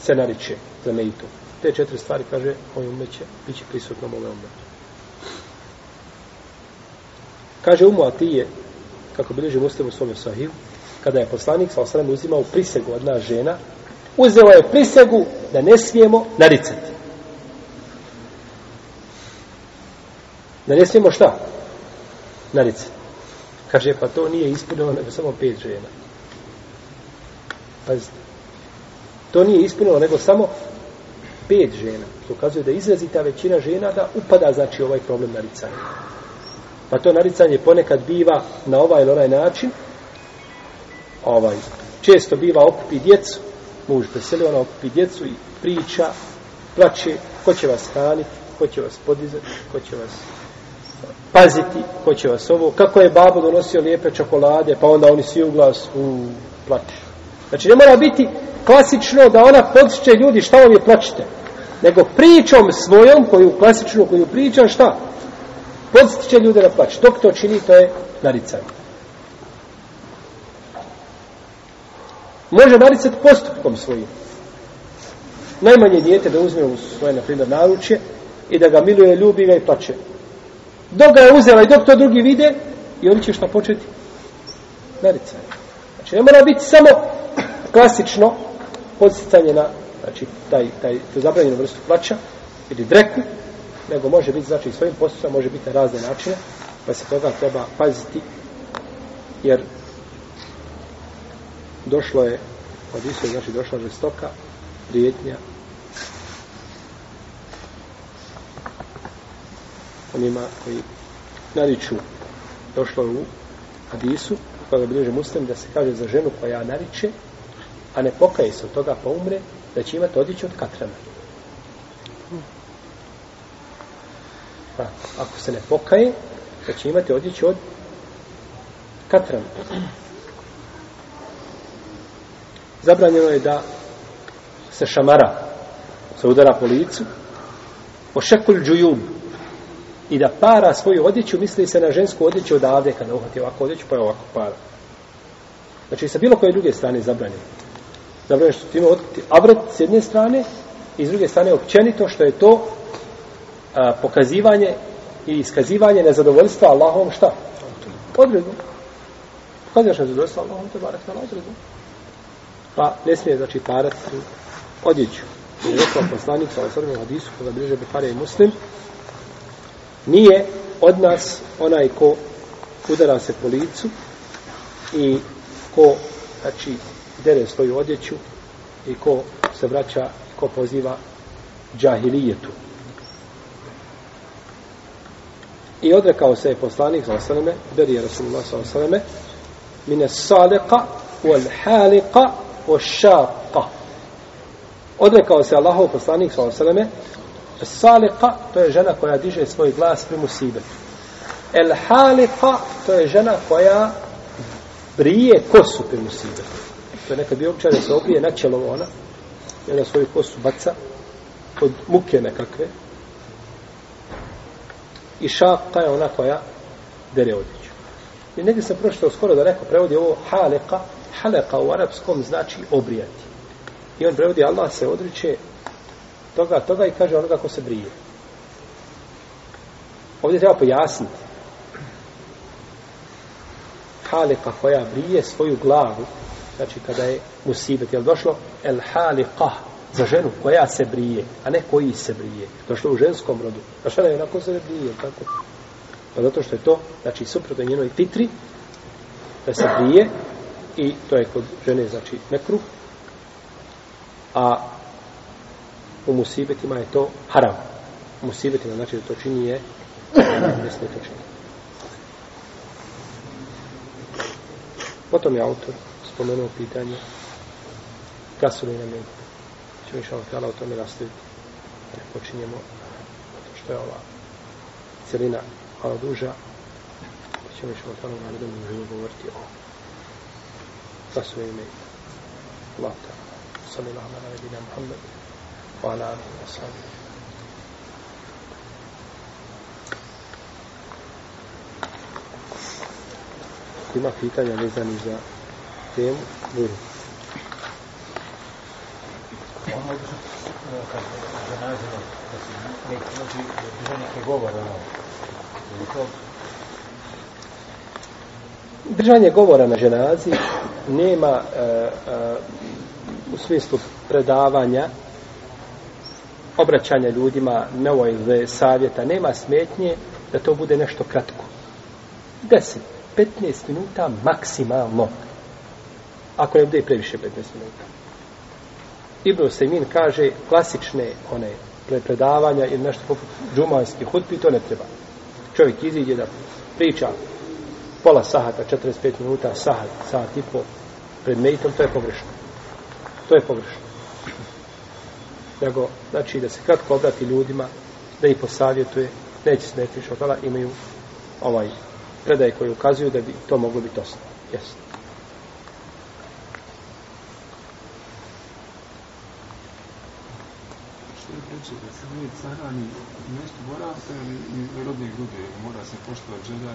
se nariče za meitu. Te četiri stvari, kaže, moj umet će, bit će prisutno moj umet. Kaže umu Atije, kako bilježi muslim u svome sahiju, kada je poslanik sa osram uzimao prisegu od nas žena, uzeo je prisegu da ne smijemo naricati. Da ne smijemo šta? Naricati. Kaže, pa to nije ispunilo nego samo pet žena. Pazite. To nije ispunilo, nego samo pet žena. To ukazuje da izrazita većina žena da upada, znači, ovaj problem naricanja. Pa to naricanje ponekad biva na ovaj ili onaj način. Ovaj, često biva okupi djecu, muž preseli, ona okupi djecu i priča, plače, ko će vas hraniti, ko će vas podizati, ko će vas paziti, ko će vas ovo, kako je babo donosio lijepe čokolade, pa onda oni svi u glas u plače. Znači ne mora biti klasično da ona podsjeće ljudi šta vam je plačite, nego pričom svojom, koju klasičnu, koju priča, šta? Podsjeće ljude na plač. Dok to čini, to je naricanje. Može naricati postupkom svojim. Najmanje dijete da uzme u svoje, na primjer, naručje i da ga miluje, ljubi ga i plače. Dok ga je uzela i dok to drugi vide, i oni će šta početi? Naricanje. Znači, ne mora biti samo klasično podsticanje na znači, taj, taj, tu zabranjenu vrstu plaća ili dreku, nego može biti, znači, svojim postupcima može biti na razne načine, pa se toga treba paziti, jer došlo je, od isto znači, došla žestoka prijetnja. Onima koji nariču došlo u hadisu koja bilježe muslim da se kaže za ženu koja nariče a ne pokaje se od toga pa umre da će imati odići od katrana pa, ako se ne pokaje da će imati odjeću od katran. zabranjeno je da se šamara se udara po licu o šekul džujub i da para svoju odjeću, misli se na žensku odjeću odavde, kada uhvati ovako odjeću, pa je ovako para. Znači, sa bilo koje druge strane zabranjeno. Zabranjeno što time otkriti avret s jedne strane i s druge strane općenito što je to a, pokazivanje i iskazivanje nezadovoljstva Allahom šta? Odredom. Pokazuješ nezadovoljstvo Allahom, te barak na odredom. Pa ne smije, znači, parat odjeću. I rekao poslanik sa osrmenom hadisu, koga bliže Buhari i Muslim, nije od nas onaj ko udara se po licu i ko znači dere svoju odjeću i ko se vraća i ko poziva džahilijetu. I odrekao se je poslanik sa osaleme, beri je Rasulullah sa osaleme, mine salika wal halika wa šaqa. Odrekao se Allahov poslanik sa osaleme, saliqa, to je žena koja diže svoj glas pri musibetu. El halika, to je žena koja brije kosu pri musibetu. To je neka bio običaj da se obije na čelo ona, i na svoju kosu baca od muke nekakve. I šaka je ona koja dere odjeću. I negdje sam prošao skoro da neko prevodi ovo halika, Haleka u arapskom znači obrijati. I on prevodi Allah se odriče toga, toga i kaže onoga ko se brije. Ovdje treba pojasniti. Halika koja brije svoju glavu, znači kada je musibet, je li došlo el halika za ženu koja se brije, a ne koji se brije. Došlo u ženskom rodu. A šta je onako se brije, tako? Pa zato što je to, znači suprotno njenoj titri, da se brije, i to je kod žene, znači, nekruh, a u musibetima je to haram. U musibetima znači da to čini je ne smije to čini. Potom je autor spomenuo pitanje kasuli meni ćemo inša Allah o tome nastaviti. Ne počinjemo što je ova celina malo duža. Pa ćemo inša Allah u narednom uživu govoriti o za sve ime. Allah ta'ala. Sali lahma na nebina Muhammed. Wa ala alihi wa sallam. Ima pitanja vezani za temu? Budu. Ono kad ženazimo, da se neki noći drže neke govore, ono, to... Držanje govora na ženazi nema e, e, u smislu predavanja obraćanja ljudima, nevojle savjeta, nema smetnje da to bude nešto kratko. 10, 15 minuta maksimalno. Ako ne bude previše 15 minuta. Ibn Sejmin kaže klasične one predavanja ili nešto poput džumanskih hutbi, to ne treba. Čovjek iziđe da priča pola sahata, 45 minuta, sahat, sahat i po pred meditom, to je pogrešno. To je pogrešno. nego, znači, da se kratko obrati ljudima, da ih posavjetuje, neće smeti šokala, imaju ovaj predaje koje ukazuju da bi to moglo biti osnovno. Jesi. Što da se nije carani nešto boravka ili i rodne grude, mora se poštovati želja.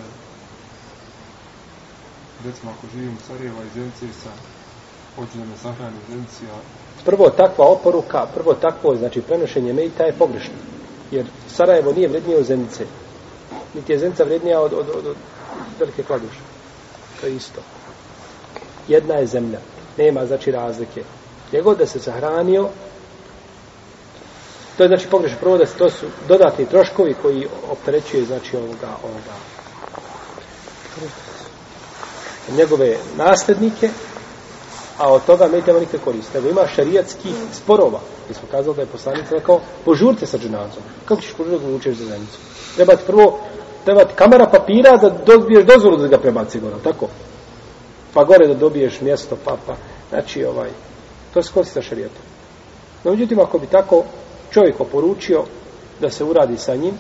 Recimo, ako živim u Sarajeva i Zencesa, hoću da me sahrani u a Prvo takva oporuka, prvo takvo, znači prenošenje mejta je pogrešno. Jer Sarajevo nije vrednije od Zenice. Niti je Zenica vrednija od, od, od, od velike kladuše. To je isto. Jedna je zemlja. Nema, znači, razlike. Gdje god da se sahranio, to je, znači, pogrešno. Prvo da se to su dodatni troškovi koji opterećuje, znači, ovoga, ovoga, njegove nasljednike, a od toga ne nema nikakve koriste. Nego ima šarijatskih sporova. Mi smo kazali da je poslanik rekao, požurite sa dženazom. Kako ćeš požuriti da učeš za zemljicu? Treba ti prvo, treba ti kamera papira da dobiješ dozvolu da ga prebaci gore, tako? Pa gore da dobiješ mjesto, pa, pa. Znači, ovaj, to se koristi sa šarijatom. No, međutim, ako bi tako čovjek oporučio da se uradi sa njim,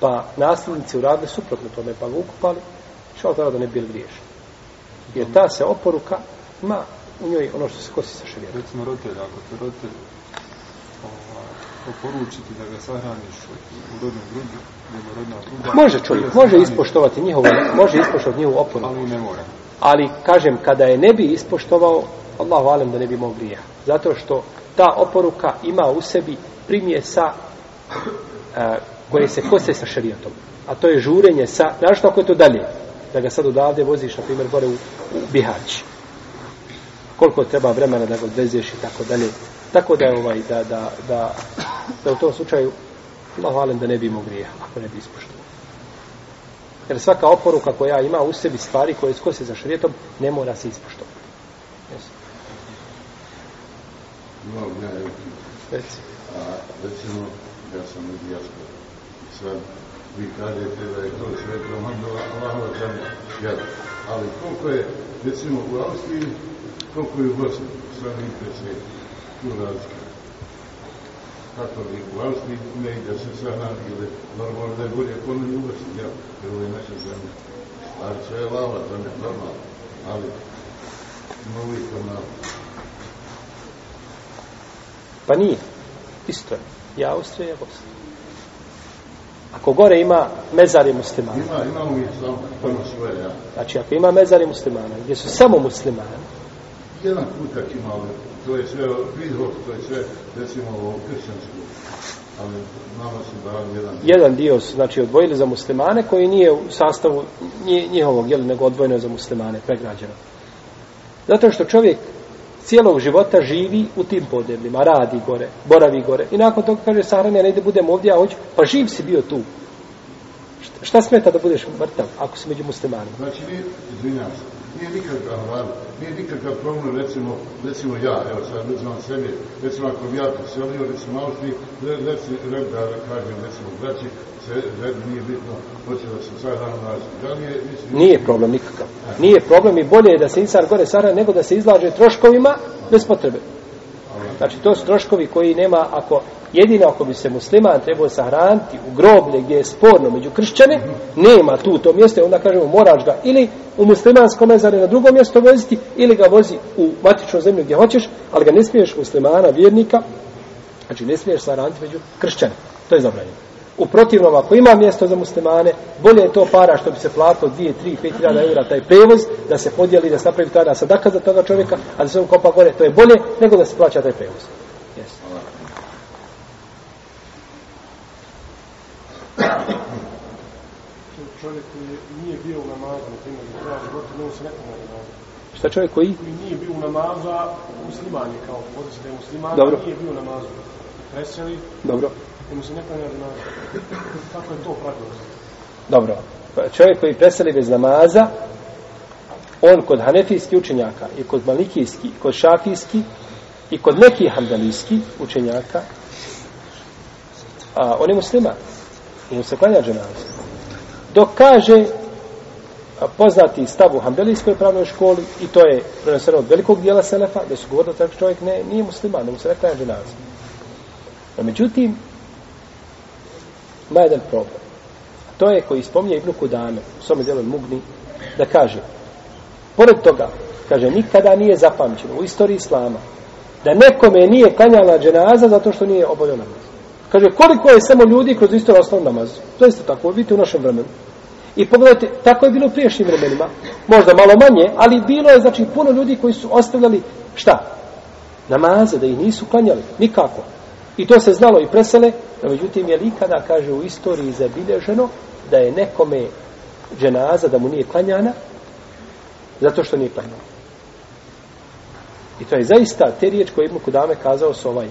pa nasljednici uradili suprotno tome, pa ga ukupali, što tada da ne bi bili griješni. Jer ta se oporuka ima u njoj ono što se kosi sa šarijatom. recimo roditelj, ako te roditelj ovaj, oporučiti da ga sahraniš u rodnom grudu, ima rodna gruda. Može čovjek, može ispoštovati njihovu, može ispoštovati njihovu oporuku. Ali ne mora. Ali, kažem, kada je ne bi ispoštovao, Allahu alem da ne bi imao grija. Zato što ta oporuka ima u sebi primjesa a, koje se kose sa šarijatom. A to je žurenje sa, znaš ako je to dalje? Da ga sad odavde voziš, na primjer, gore u, u Bihać. Koliko treba vremena da ga odvezeš i tako dalje. Tako da je ovaj, da, da, da, da u tom slučaju Allah valim da ne bi imao grija, ako ne bi ispoštovao. Jer svaka oporuka koja ima u sebi stvari koje skose za šarijetom, ne mora se ispoštovati. Imam ja je, Reci. a recimo, ja sam u dijaspori. I sad vi kažete da je to sve komandova Allahova zemlja. Jel? Ali koliko je, recimo, u Austriji, koliko je u Bosni, sve mi se tu razlike. Kako bi u Austriji ne ide se sada, ili normalno da je bolje kome u Bosni, jel? Jer ovo je naša zemlja. Ali sve je lava zemlja, normalno. Ali, ima uvijek ona Pa nije. Isto je. I Austrija je Bosna. Ako gore ima mezari muslimana, Ima, ima samo, svoje, ja. znači ako ima mezari muslimana, gdje su samo muslimani, Jedan kutak ima, to je sve prihod, to je sve, recimo, ovo kršćansko. Ali nama su dali jedan... jedan dio su znači odvojili za muslimane koji nije u sastavu nji- njihovog, jel, nego odvojeno je za muslimane, pregrađeno. Zato što čovjek cijelog života živi u tim podnebljima, radi gore, boravi gore. I nakon toga kaže, sahrani, ja ne ide budem ovdje, ja hoću, pa živ si bio tu. Šta, šta smeta da budeš mrtav ako si među muslimanima? Znači, nije, izvinjam se, nije nikakav rad, nije nikakav problem, recimo, recimo ja, evo sad uzmam sebe, recimo ako bi ja preselio, recimo Austriji, re, reci, red da kažem, recimo, braći, se, red nije bitno, hoće da se sad dan naći. Da li je, mislim, Nije problem nikakav. Nije problem i bolje je da se insar gore sara nego da se izlaže troškovima bez potrebe. Znači, to su troškovi koji nema, ako jedino ako bi se musliman trebao sahraniti u groblje gdje je sporno među kršćane, nema tu to mjesto, onda kažemo moraš ga ili u muslimanskom mezaru na drugo mjesto voziti, ili ga vozi u matičnu zemlju gdje hoćeš, ali ga ne smiješ muslimana, vjernika, znači ne smiješ sahraniti među kršćane. To je zabranjeno. U protivnom, ako ima mjesto za muslimane, bolje je to para što bi se platilo 2, 3, 5 hiljada eura taj prevoz, da se podijeli, da se napravi tada sadaka za toga čovjeka, a da se on kopa gore, to je bolje nego da se plaća taj prevoz. Yes. čovjek koji nije bio u namazu, na primjer, kraja života, ne se nekome namazu. Šta čovjek koji? Koji nije bio u namazu, a musliman je kao, da je musliman, Dobro. nije bio u namazu. Preseli, Dobro i mu se nekome ne. Kako je to pravilo? Dobro. Pa čovjek koji preseli bez namaza, on kod hanefijskih učenjaka i kod malikijskih, i kod šafijskih i kod nekih hamdalijskih učenjaka, a, on je musliman. I mu se klanja dženaza. Dok kaže poznati stav u Hanbelijskoj pravnoj školi i to je preneseno od velikog dijela Selefa, da su govorili da čovjek ne, nije musliman, da mu se ne klanja dženaza. Međutim, ima jedan problem. To je koji spominje Ibnu Kudame, u svome djelu Mugni, da kaže, pored toga, kaže, nikada nije zapamćeno u istoriji Islama da nekome nije klanjala dženaza zato što nije obavio namaz. Kaže, koliko je samo ljudi kroz istoriju osnovu namazu? To je isto tako, vidite u našem vremenu. I pogledajte, tako je bilo u priješnjim vremenima. Možda malo manje, ali bilo je, znači, puno ljudi koji su ostavljali, šta? Namaze, da ih nisu klanjali. Nikako. I to se znalo i presele, no međutim je li ikada, kaže, u istoriji zabilježeno da je nekome dženaza, da mu nije klanjana, zato što nije klanjana. I to je zaista te riječ koje Ibn Kudame kazao su ovaj,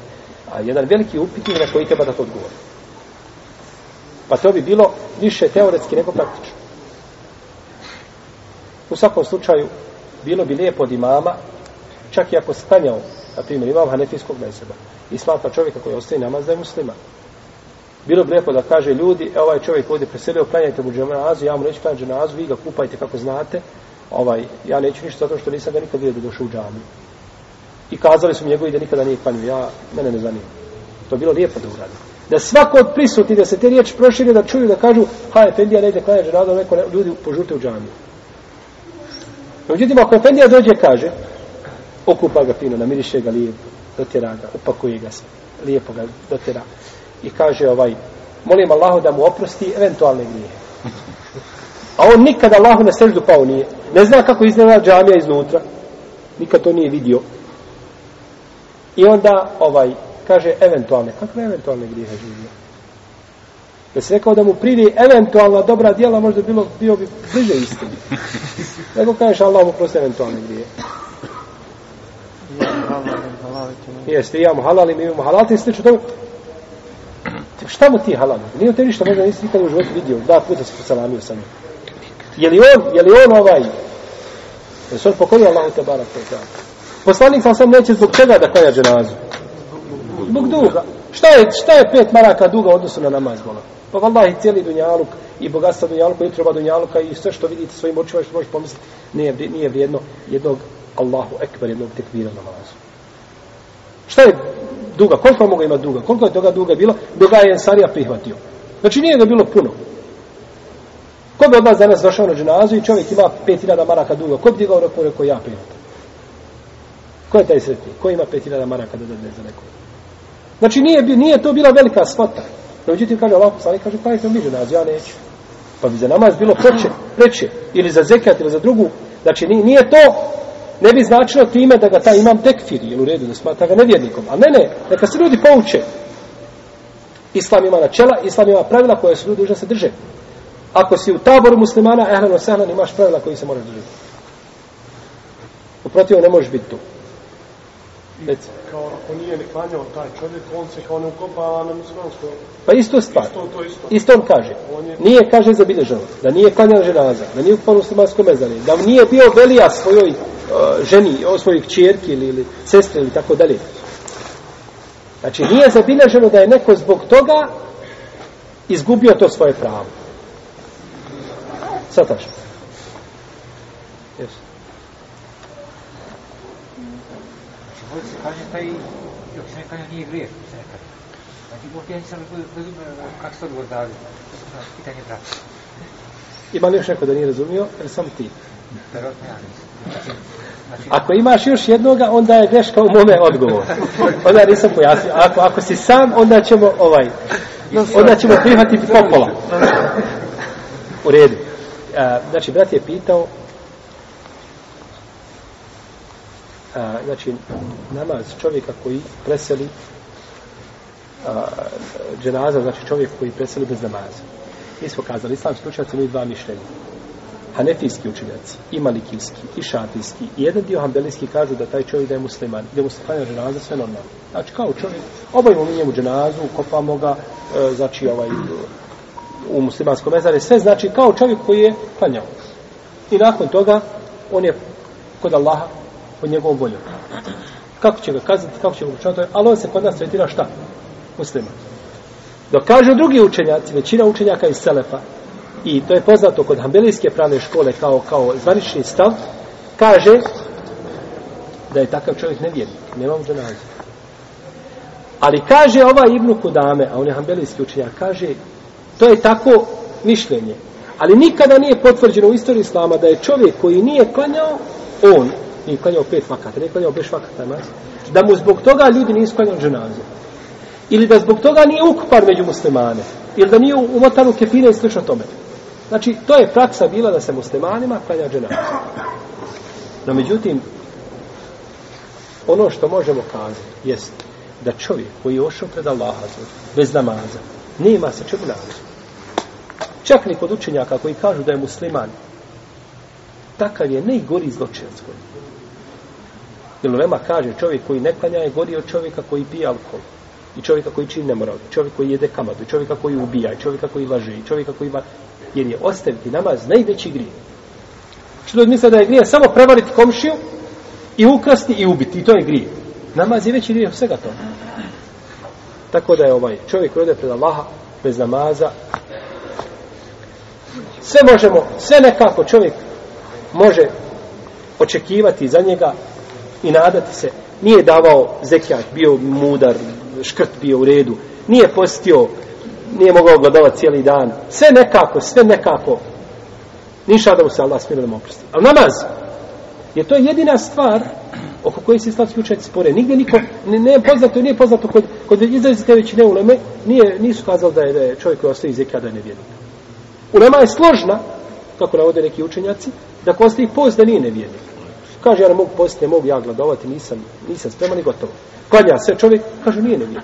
a, jedan veliki upitnik na koji treba da to odgovori. Pa to bi bilo više teoretski nego praktično. U svakom slučaju, bilo bi lijepo od imama, čak i ako se klanjao, na primjer, imam hanefijskog mezeba, i smatra čovjeka koji ostaje namaz da je musliman. Bilo bi lijepo da kaže ljudi, e, ovaj čovjek ovdje preselio, klanjajte mu dženazu, ja mu neću klanjati dženazu, vi ga kupajte kako znate, ovaj, ja neću ništa zato što nisam ga nikad vidio da došao u džamiju. I kazali su mi njegovi da nikada nije klanio, ja, mene ne zanima. To je bilo lijepo da uradi. Da svako od prisutni, da se te riječi proširi, da čuju, da kažu, ha, Efendija ne ide klanjati dženazu, neko ne, ljudi požute u džamiju. Međutim, ako Efendija dođe, kaže, okupa ga fino, namiriše ga lijepo, dotjera ga, upakuje ga se, lijepo ga dotjera. I kaže ovaj, molim Allahu da mu oprosti eventualne grije. A on nikada Allahu na seždu pao nije. Ne zna kako izgleda džamija iznutra. Nikad to nije vidio. I onda ovaj kaže eventualne. Kakve eventualne grijehe živio? Da se rekao da mu pridi eventualna dobra djela, možda bilo, bio bi bliže istini. Nego kažeš Allah mu prosti eventualne grije. Jeste, imamo halal i mi imamo halal, ti slično tome. Šta mu ti halal? Nije te ništa, možda nisi nikada u životu vidio, dva puta se posalamio sa njim. Je li on, je li on ovaj, je se on pokorio Allahu te barak te Poslanik sam sam neće zbog čega da klanja dženazu. Zbog duga. Šta je, šta je pet maraka duga u odnosu na namaz, bola? Pa vallahi cijeli dunjaluk i bogatstva dunjaluka i utroba dunjaluka i sve što vidite svojim očima što možeš pomisliti nije, nije vrijedno jednog Allahu ekber, jednog tekbira namazu. Šta je duga? Koliko mogu imati duga? Koliko je toga duga bilo? Duga je Ensarija prihvatio. Znači nije ga bilo puno. Ko bi od nas danas došao na dženazu i čovjek ima 5000 maraka duga? Ko bi digao rekao, rekao ja pet? Ko je taj sretni? Ko ima 5000 maraka da dadne za nekog? Znači nije, nije to bila velika svota. No, međutim, kaže Allah, poslanik kaže, pa je mi dženazu, ja neću. Pa bi za namaz bilo preče, preče, ili za zekat, ili za drugu. Znači, nije to ne bi značilo time da ga ta imam tekfiri, jel u redu, da smatra ga nevjernikom. A ne, ne, neka se ljudi pouče. Islam ima načela, Islam ima pravila koje su ljudi dužni se drže. Ako si u taboru muslimana, ehlano sehlan, imaš pravila koji se moraš držati. Uprotivo ne možeš biti tu. Reci. Kao ako nije ne klanjao taj čovjek, on se kao ne ukopava na muslimansko. Pa isto stvar. Isto, to isto. Isto on kaže. On je- Nije, kaže, zabilježeno. Da nije klanjao ženaza. Da nije ukopao muslimansko mezanje. Da nije bio velija svojoj uh, ženi, o svojoj kćerki ili, ili sestri ili tako dalje. Znači, nije zabilježeno da je neko zbog toga izgubio to svoje pravo. Sad kaže taj, dok se ne kaže, nije grijeh, se ne kaže. Znači, ovdje ja nisam razumio kako se odgovor dali. Na pitanje brata. Ima li još neko da nije razumio, ili sam ti? Vjerojatno ja nisam. Znači, znači, Ako imaš još jednoga, onda je greška u mome odgovoru. Onda nisam pojasnio. Ako, ako si sam, onda ćemo ovaj, onda ćemo prihvatiti popola. U redu. A, znači, brat je pitao a, znači, namaz čovjeka koji preseli a, dženaza, znači čovjek koji preseli bez namaza. Mi smo kazali, islamski učenjaci imaju dva mišljenja. Hanefijski učenjaci, i malikijski, i šatijski, i jedan dio hambelijski kažu da taj čovjek da je musliman, da mu se klanja dženaza, sve normalno. Znači, kao čovjek, obavimo mi njemu dženazu, kopamo ga, e, znači, ovaj, u muslimanskom mezare, sve znači kao čovjek koji je klanjao. I nakon toga, on je kod Allaha, pod njegovom voljom. Kako će ga kazati, kako će ga učinati, ali on se kod nas tretira šta? Muslima. Dok kažu drugi učenjaci, većina učenjaka iz Selefa, i to je poznato kod Hambelijske pravne škole kao, kao zvanični stav, kaže da je takav čovjek nevjernik, nema mu dženaze. Ali kaže ova Ibnu Kudame, a on je hambelijski učenjak, kaže, to je tako mišljenje. Ali nikada nije potvrđeno u istoriji Islama da je čovjek koji nije klanjao, on nije klanjao pet vakata, nije klanjao beš vakata namaz, da mu zbog toga ljudi nisu klanjali dženazu. Ili da zbog toga nije ukupan među muslimane. Ili da nije umotan u kefine i slično tome. Znači, to je praksa bila da se muslimanima klanja dženazu. No, međutim, ono što možemo kazati jest da čovjek koji je ošao pred Allaha bez namaza, nema se čemu namazu. Čak ni kod učenjaka koji kažu da je musliman, takav je najgori zločinac koji. Jer Lema kaže, čovjek koji ne klanja je gori od čovjeka koji pije alkohol. I čovjeka koji čini nemoral. I čovjek koji jede kamadu. I čovjeka koji ubija. I čovjeka koji laže. I čovjeka koji ima... Jer je ostaviti namaz najveći grije. Što da misle da je grije samo prevariti komšiju i ukrasti i ubiti. I to je grije. Namaz je veći grije od svega toga. Tako da je ovaj čovjek koji ode pred Allaha bez namaza sve možemo, sve nekako čovjek može očekivati za njega i nadati se. Nije davao zekijat, bio mudar, škrt bio u redu, nije postio, nije mogao gledovati cijeli dan. Sve nekako, sve nekako. Niša da mu se Allah smije da mu oprosti. Ali namaz, je to jedina stvar oko koje se islamski učenjaci spore. Nigde niko, ne, ne poznato, nije poznato kod, kod izrazite većine uleme, nije, nisu kazali da je, da je čovjek koji ostaje zekija da je nevjernik. Ulema je složna, kako navode neki učenjaci, da ko ostaje post da nije nevjernik. Kaže, ja ne mogu postiti, ne mogu ja gladovati, nisam, nisam spreman i gotovo. Klanja se čovjek, kaže, nije nevjernik.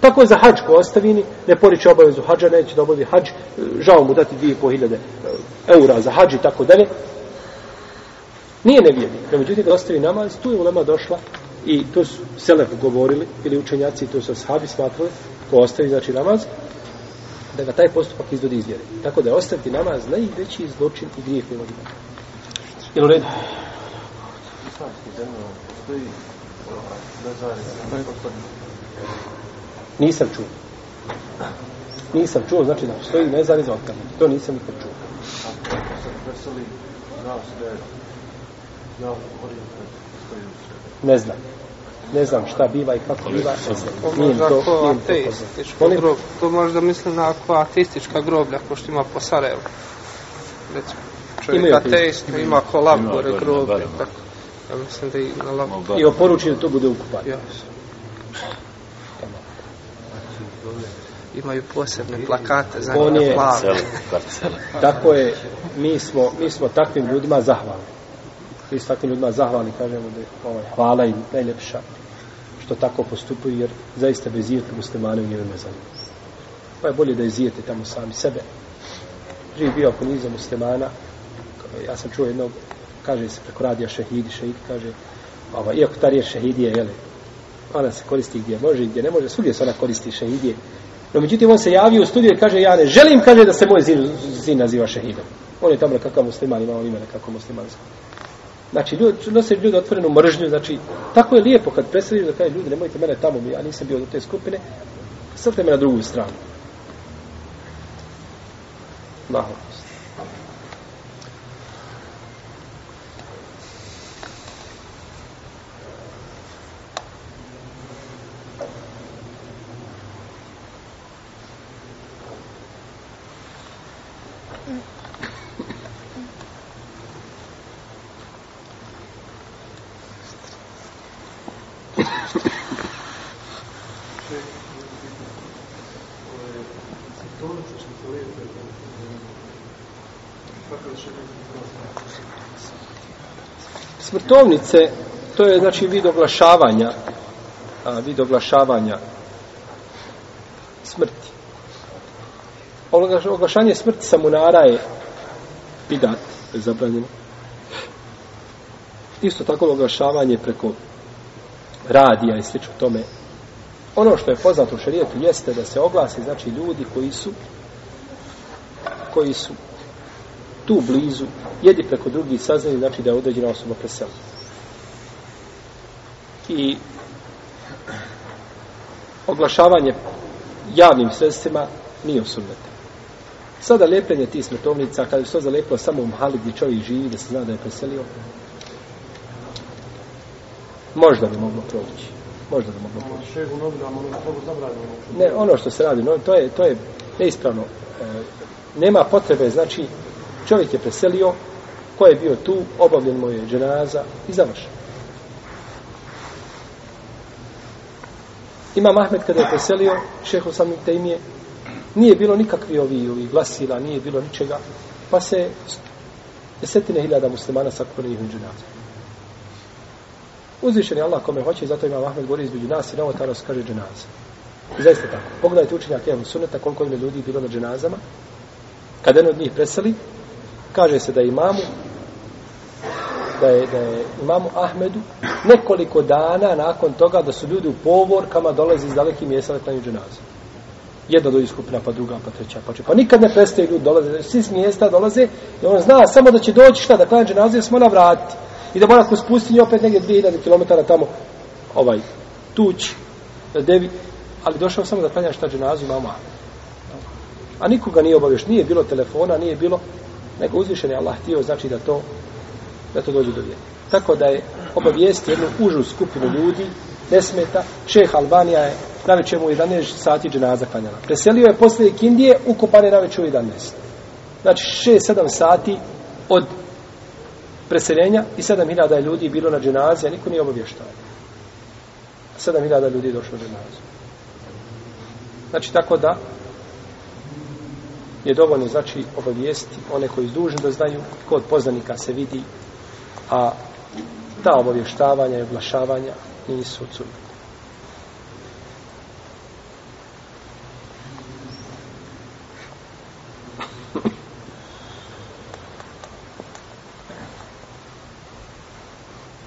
Tako je za hađ ko ostavini, ne poriče obavezu hađa, neće da obavi hađ, žao mu dati 2500 eh, eura za hađ i tako dalje. Nije nevjernik. No, međutim, da ostavi namaz, tu je ulema došla i to su Selef govorili, ili učenjaci, to su sahabi smatrali, ko ostavi, znači, namaz, da ga taj postupak izvodi iz vjere. Tako da je ostaviti namaz najveći zločin i grijeh mimo. Jel u redu? Nisam čuo. Nisam čuo, znači da postoji za otkaz. To nisam nikad čuo. Ne znam. Ne znam šta biva i kako biva. Ne znam. Nije to, ako nije to groblje. To možda misli na ako ateistička groblja, ko što ima po Sarajevu. Recimo, čovjek Imaju ateist, ima kolab Ima gore gore na groblje. Tako. Ja mislim da i na labu. I oporuči da to bude ukupan. Ja. Imaju posebne plakate za On je-. Tako je, mi smo, mi smo takvim ljudima zahvalni. Mi smo takvim ljudima zahvalni, kažemo da je ovaj, hvala im najljepša što tako postupuju, jer zaista bez ijeta muslimane u njima ne zanima. Pa je bolje da izijete tamo sami sebe. Živ bio ako niza muslimana, ja sam čuo jednog, kaže se preko radija šehidi, šehid kaže, ovaj, iako ta riječ šehidije, jele, ona se koristi gdje može i gdje ne može, svugdje se ona koristi šehidije. No, međutim, on se javio u studiju i kaže, ja ne želim, kaže, da se moj zin, zin naziva šehidom. On je tamo nekakav musliman, ima on ime nekako muslimansko. Znači, ljudi, nose ljudi otvorenu mržnju, znači, tako je lijepo kad predstavljaju da kaže, ljudi, nemojte mene tamo, ja nisam bio do te skupine, srte me na drugu stranu. Allahu Smrtovnice, to je znači vid oglašavanja, a, vid oglašavanja smrti. Oglašanje smrti samunara je bidat, je zabranjeno. Isto tako oglašavanje preko radija i slično tome. Ono što je poznato u šarijetu jeste da se oglasi, znači ljudi koji su koji su tu blizu, jedi preko drugih saznaju, znači da je određena osoba presela. I oglašavanje javnim sredstvima nije osunete. Sada lepljenje tih smrtovnica, kada bi se to zalepilo samo u mahali gdje čovjek živi, da se zna da je preselio, možda bi moglo proći. Možda bi moglo proći. Ne, ono što se radi, no, to je, to je neispravno. E, nema potrebe, znači, čovjek je preselio, ko je bio tu, obavljen mu je dženaza i završen. Ima Mahmed kada je preselio, šeho sam Tejmije, nije bilo nikakvi ovi, ovi glasila, nije bilo ničega, pa se desetine hiljada muslimana sakupili njihovim dženazu. Uzvišen je Allah kome hoće, zato ima Mahmed gori između nas i na ovo se kaže dženaza. I zaista tako. Pogledajte učenjak Ehlu Sunneta, koliko im je ljudi bilo na dženazama. Kada jedan od njih preseli, kaže se da imamu, da je, da je imamu Ahmedu nekoliko dana nakon toga da su ljudi u povorkama dolazi iz dalekih mjesta na klanju dženazu. Jedna dođe skupina, pa druga, pa treća, pa četvrta. Pa nikad ne prestaje ljudi dolaze, znači, svi s mjesta dolaze i on zna samo da će doći šta da klanja dženazu i da se. I da mora kroz pustinju opet negdje 2000 km tamo ovaj tuć da devi, ali došao samo da klanja šta dženazu imamo Ahmedu. A nikoga nije obavio, nije bilo telefona, nije bilo, nego uzvišen je Allah htio, znači da to da to dođe do vjeri. Tako da je obavijest jednu užu skupinu ljudi, ne smeta, šeh Albanija je na večer mu 11 sati dženaza klanjala. Preselio je posle Kindije, ukopan je na večer u 11. Znači 6-7 sati od preseljenja i 7000 je ljudi bilo na dženazi, a niko nije obavještao. 7000 ljudi je došlo na dženazu. Znači tako da je dovoljno znači obavijesti one koji izdužen da znaju kod poznanika se vidi a ta obavještavanja i oglašavanja nisu odsudne.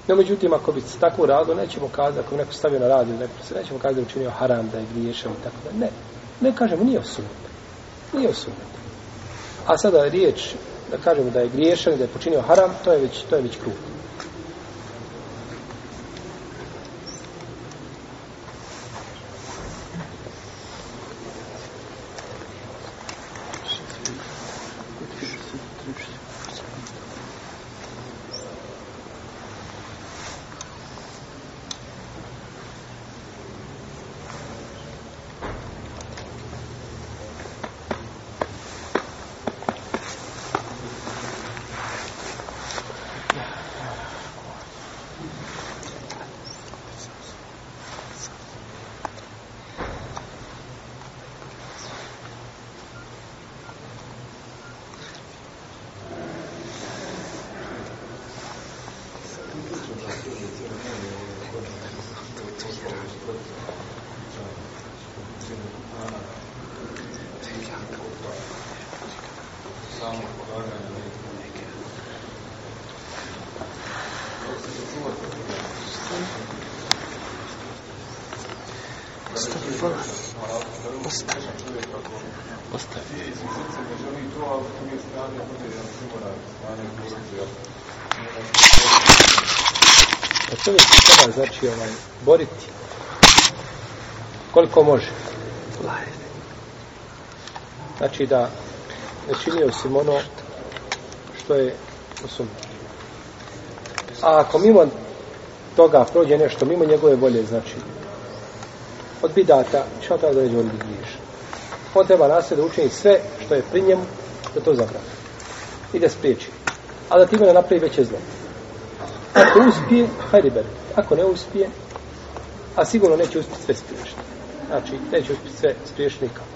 No, međutim, ako bi se tako uradilo, nećemo kazati, ako bi neko stavio na radio, neko se nećemo kazati da učinio haram, da je griješan i tako da. Ne, ne kažemo, nije osunet. Nije osunet. A sada riječ, da kažemo da je griješan, da je počinio haram, to je već, to je već krug. A čovjek se treba, znači, ovaj, boriti koliko može. Znači da ne čini ono što je osum. A ako mimo toga prođe nešto, mimo njegove volje, znači, od bidata, šta treba da neđe on griješ? On treba nasled da učini sve što je pri njemu, da to zabrani. I da spriječi. A da time ne napravi veće zlo. Ako uspije, hajde beri. Ako ne uspije, a sigurno neće uspjeti sve spriješiti. Znači, neće uspjeti sve spriješiti nikako.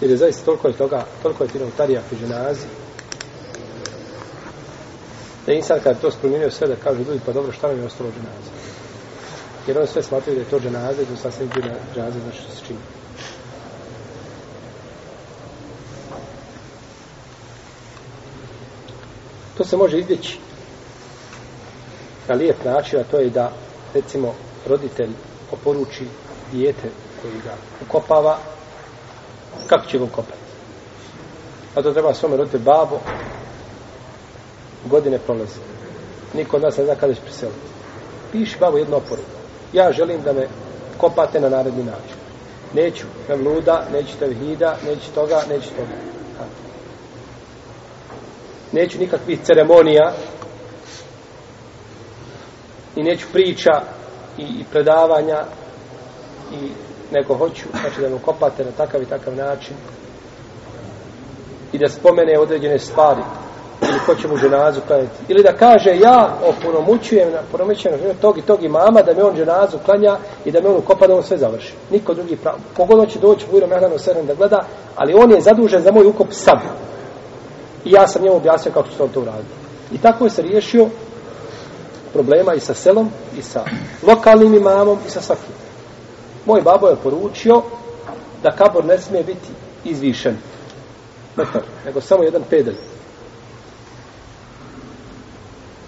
Jer je zaista toliko je toga, toliko je tino utarija pri ženazi, da je insan kada to spromijenio sve da kaže ljudi, pa dobro, šta nam je ostalo dženaza? Jer on sve smatruju da je to dženaza i da sasvim bi znači što se čini. To se može izbjeći na lijep način, a to je da, recimo, roditelj oporuči dijete koji ga ukopava, kako će ga ukopati? A to treba svome roditelj babo, godine prolaze. Niko od nas ne zna kada će priseliti. Piši babo jednu oporuku. Ja želim da me kopate na naredni način. Neću mevluda, neću tevhida, neću toga, neću toga. Neću nikakvih ceremonija i neću priča i, i predavanja i nego hoću, znači da me kopate na takav i takav način i da spomene određene stvari ili ko će mu ženazu klanjati. Ili da kaže ja opunomućujem na punomućujem tog i tog imama da me on ženazu klanja i da me on ukopa da on sve završi. Niko drugi pravo. Kogod će doći u Mehdanu Seren da gleda, ali on je zadužen za moj ukop sam. I ja sam njemu objasnio kako će on to uraditi. I tako je se riješio problema i sa selom, i sa lokalnim imamom, i sa svakim. Moj babo je poručio da kabor ne smije biti izvišen metar, nego samo jedan pedelj.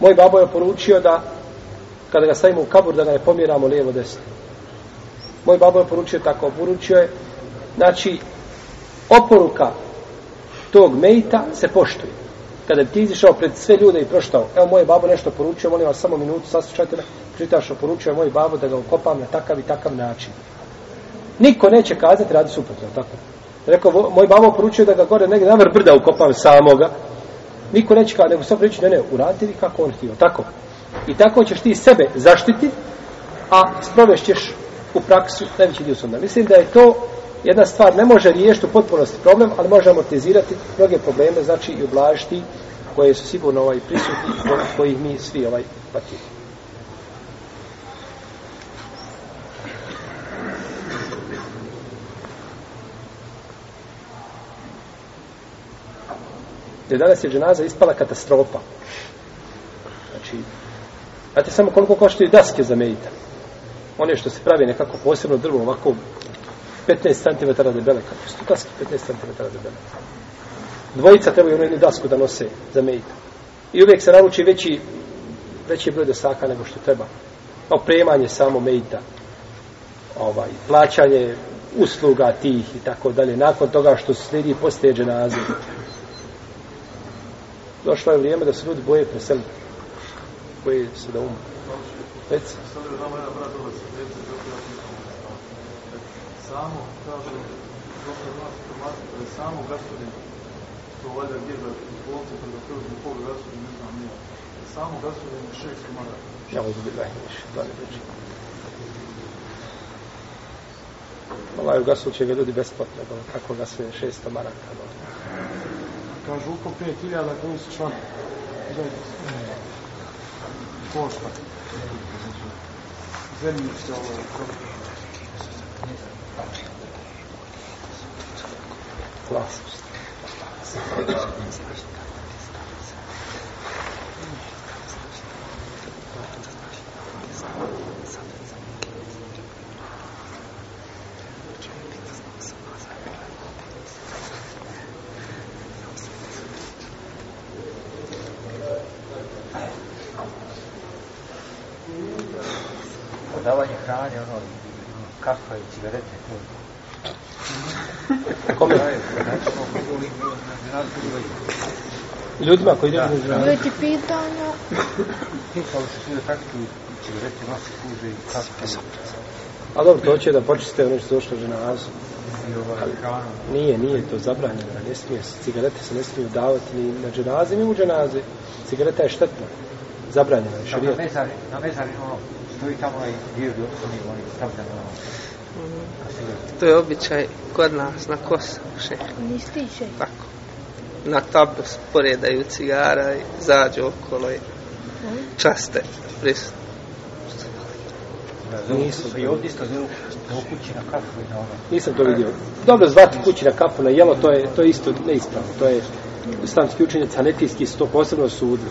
Moj babo je poručio da kada ga stavimo u kabur da ga ne pomjeramo lijevo desno. Moj babo je poručio tako, poručio je znači oporuka tog mejta se poštuje. Kada ti izišao pred sve ljude i proštao, evo moj babo nešto poručio, molim vas samo minutu, saslušajte me, čitaš, poručio moj babo da ga ukopam na takav i takav način. Niko neće kazati radi suprotno, tako. Rekao, moj babo poručio da ga gore negdje na vrh brda ukopam samoga. Niko neće kazati, nego sam pričao, ne, ne, uradi vi kako on htio, tako. I tako ćeš ti sebe zaštiti, a sprovešćeš u praksu najveći dio sunna. Mislim da je to jedna stvar, ne može riješiti u potpunosti problem, ali može amortizirati mnoge probleme, znači i ublažiti koje su sigurno ovaj prisutni, kojih mi svi ovaj patimo. Jer danas je dženaza ispala katastrofa. Znači, znate samo koliko koštaju daske za medita. One što se pravi nekako posebno drvo, ovako 15 cm debele, kako su daske 15 cm debele. Dvojica trebaju jednu dasku da nose za medita. I uvijek se naruči veći, veći broj dosaka nego što treba. Opremanje samo medita. Ovaj, plaćanje usluga tih i tako dalje. Nakon toga što se slijedi postoje dženaze došlo je vrijeme da se ljudi boje preseliti. Boje se da umre. Reci. Samo, kaže, doktor nas informatika, da je samo gasolin, to valjda gdje da bolce kada prvi pol gasolin, ne znam nije. Samo gasolin je šest komada. Ja mogu biti daj, više, to ne reći. Ovaj gasul će ga ljudi besplatno, kako ga sve 600 maraka. No. Kažu uko 5000 koji su član. Košta. Zemljište ovo je. Hvala. Kafa i cigarete, to. Kome? Ljudima koji idu na dženazu. Bilo ti pitanja? Pitali su svi da praktikuju cigarete, nosi kuže i kafa. A dobro, to će da počiste ono što je došlo dženazu. I ovaj. Nije, nije to zabranjeno. Ne smije se, cigarete se ne smiju davati ni na dženaze, ni u dženaze. Cigareta je štetna. Zabranjena je Na šarijet. mezari, na mezari, ono, stoji tamo onaj dio gdje oni, oni stavljaju, ono, To je običaj kod nas na Kosovu, še. Nisi ti še. Tako. Na tablu sporedaju cigara i zađu okolo i časte prisutno. da zovu, Nisu. i ovdje isto zovu, zovu kući na kafu i na ono. Nisam to vidio. Dobro, zvati kući na kafu na jelo, to je, to je isto neispravno. To je islamski učenjac, hanetijski su to posebno sudili.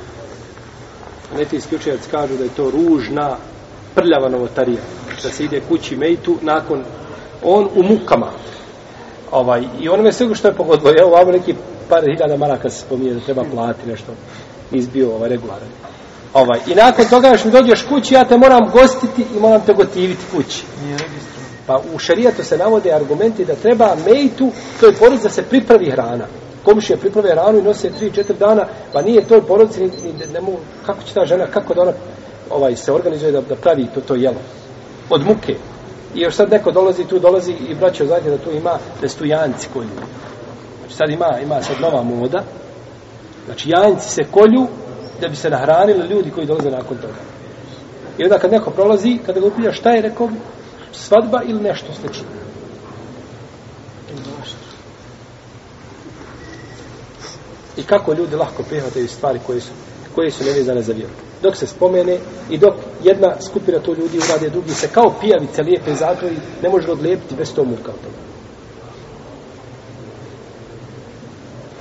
Hanetijski učenjac kažu da je to ružna, prljava novotarija. Da se ide kući mejtu nakon, on u mukama. Ovaj, I onome sve što je pogodilo. Evo, ovamo neki par hiljada maraka se spominje da treba platiti nešto. Izbio ovaj regularan. Ovaj, I nakon toga još mi dođeš kući, ja te moram gostiti i moram te gotiviti kući. Pa u šarijatu se navode argumenti da treba mejtu, toj porodici da se pripravi hrana. Komšije priprave hranu i nose 3-4 dana, pa nije toj porodici, ni, ni, ne mogu, kako će ta žena, kako da ona ovaj, se organizuje da, da pravi to, to jelo. Od muke. I još sad neko dolazi, tu dolazi i braćo, znate da tu ima, da kolju. Znači sad ima, ima sad nova moda. Znači janci se kolju da bi se nahranili ljudi koji dolaze nakon toga. I onda kad neko prolazi, kada ga upilja šta je, rekao svadba ili nešto slično. I kako ljudi lahko prihvataju stvari koje su, koje su nevezane za vjeru. Dok se spomene i dok jedna skupina to ljudi urade, drugi se kao pijavice lijepe zatvori, ne može odlijepiti bez to muka od toga.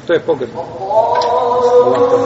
To je pogrebno. Allah,